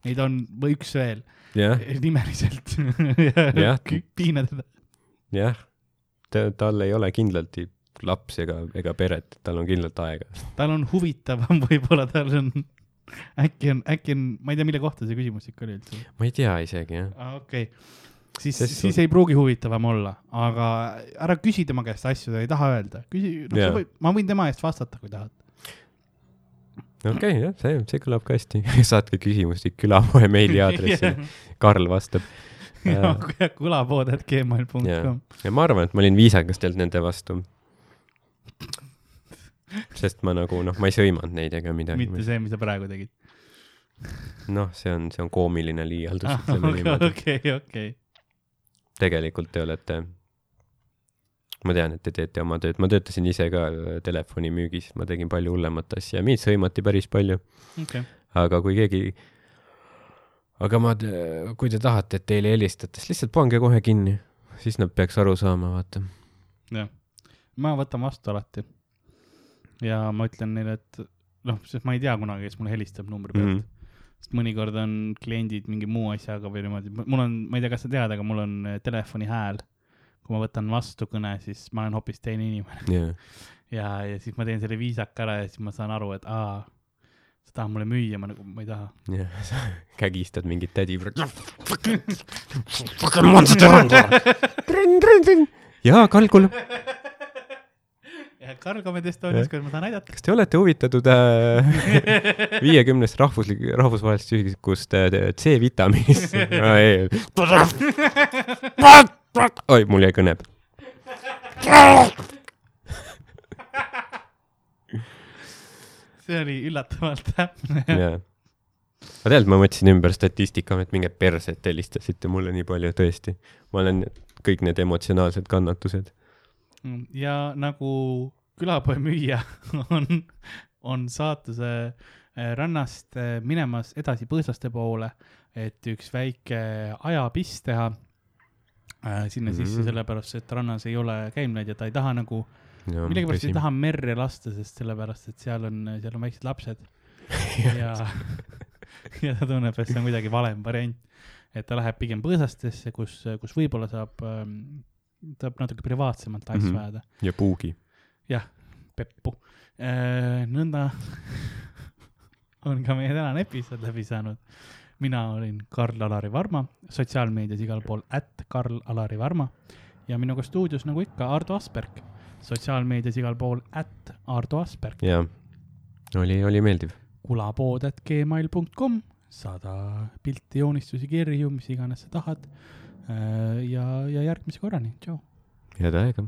Neid on või üks veel jah, nimeliselt Jah.. piina teda. jah. ta, tal ei ole kindlalt lapsi ega, ega peret, tal on kindlalt aega. tal on huvitavam, võib-olla tal on, äkki on, äkki on, ma ei tea, mille kohta see küsimus ikka oli üldse. ma ei tea isegi jah. aa, okei okay.. siis, siis sul- ei pruugi huvitavam olla, aga ära küsi tema käest asju, ta ei taha öelda. küsi, noh Jaa., ma võin tema eest vastata, kui tahad. Okei okay,, jah, see, see kõlab ka hästi. saatke küsimusi külapoe meiliaadressile, Karl vastab. kõlapood, et gmail.com Jaa. ja ma arvan, et ma olin viisakas tegelikult nende vastu. sest ma nagu noh, ma ei sõimanud neid ega midagi mitte. see, mis sa praegu tegid. noh, see on, see on koomiline liialdus, ütleme niimoodi. okei, okei. tegelikult te olete, ma tean, et te teete oma tööd, ma töötasin ise ka äh, telefonimüügis, ma tegin palju hullemat asja, mind sõimati päris palju, okei, aga kui keegi, aga ma, kui te tahate, et teile helistatakse, lihtsalt pange kohe kinni, siis nad peaks aru saama, vaata. jah. ma võtan vastu alati. ja ma ütlen neile, et noh, sest ma ei tea kunagi, kes mulle helistab numbri pealt mm. -hmm. sest mõnikord on kliendid mingi muu asjaga või niimoodi, mul on, ma ei tea, kas sa tead, aga mul on eh, telefoni hääl. Kui ma võtan vastu kõne, siis ma olen hoopis teine inimene jah, ja, ja siis ma teen selle viisaka ära ja siis ma saan aru, et aa, sa tahad mulle müüa, ma nagu, ma ei taha. jah, sa kägistad mingit tädi. jaa, Kalgul, ja Cargomed Estonias, kuidas ma saan aidata? kas te olete huvitatud äh, viiekümnest rahvuslik, rahvusvahelisest ühikust äh, C-vitamiinist? oi, mul jäi kõne. see oli üllatavalt täpne. jaa. aga tegelikult ma mõtlesin ümber Statistikaamet, minge perse, et helistasite mulle nii palju, tõesti. ma olen kõik need emotsionaalsed kannatused. ja nagu külapoe müüja on, on saatuse eh, rannast eh, minemas edasi põõsaste poole, et üks väike ajapiss teha sinna sisse, Mhm. sellepärast et rannas ei ole käimlaid ja ta ei taha nagu, millegipärast ei taha merre lasta, sest sellepärast, et seal on, seal on väiksed lapsed ja, ja ta tunneb, et see on kuidagi valem variant. et ta läheb pigem põõsastesse, kus, kus võib-olla saab, saab natuke privaatsemalt asju Mhm. ajada. ja puugi. peppu. nõnda on ka meie tänane episood läbi saanud. Mina olin Karl-Alari Varma, sotsiaalmeedias igal pool at Karl-Alari Varma ja minuga stuudios nagu ikka Ardo Asperg, sotsiaalmeedias igal pool at Ardo Asperg, jaa, oli, oli meeldiv. kulapood at gmail.com, saada pilte, joonistusi, kirju, mis iganes sa tahad. ja, ja järgmise korrani, tšau. head aega.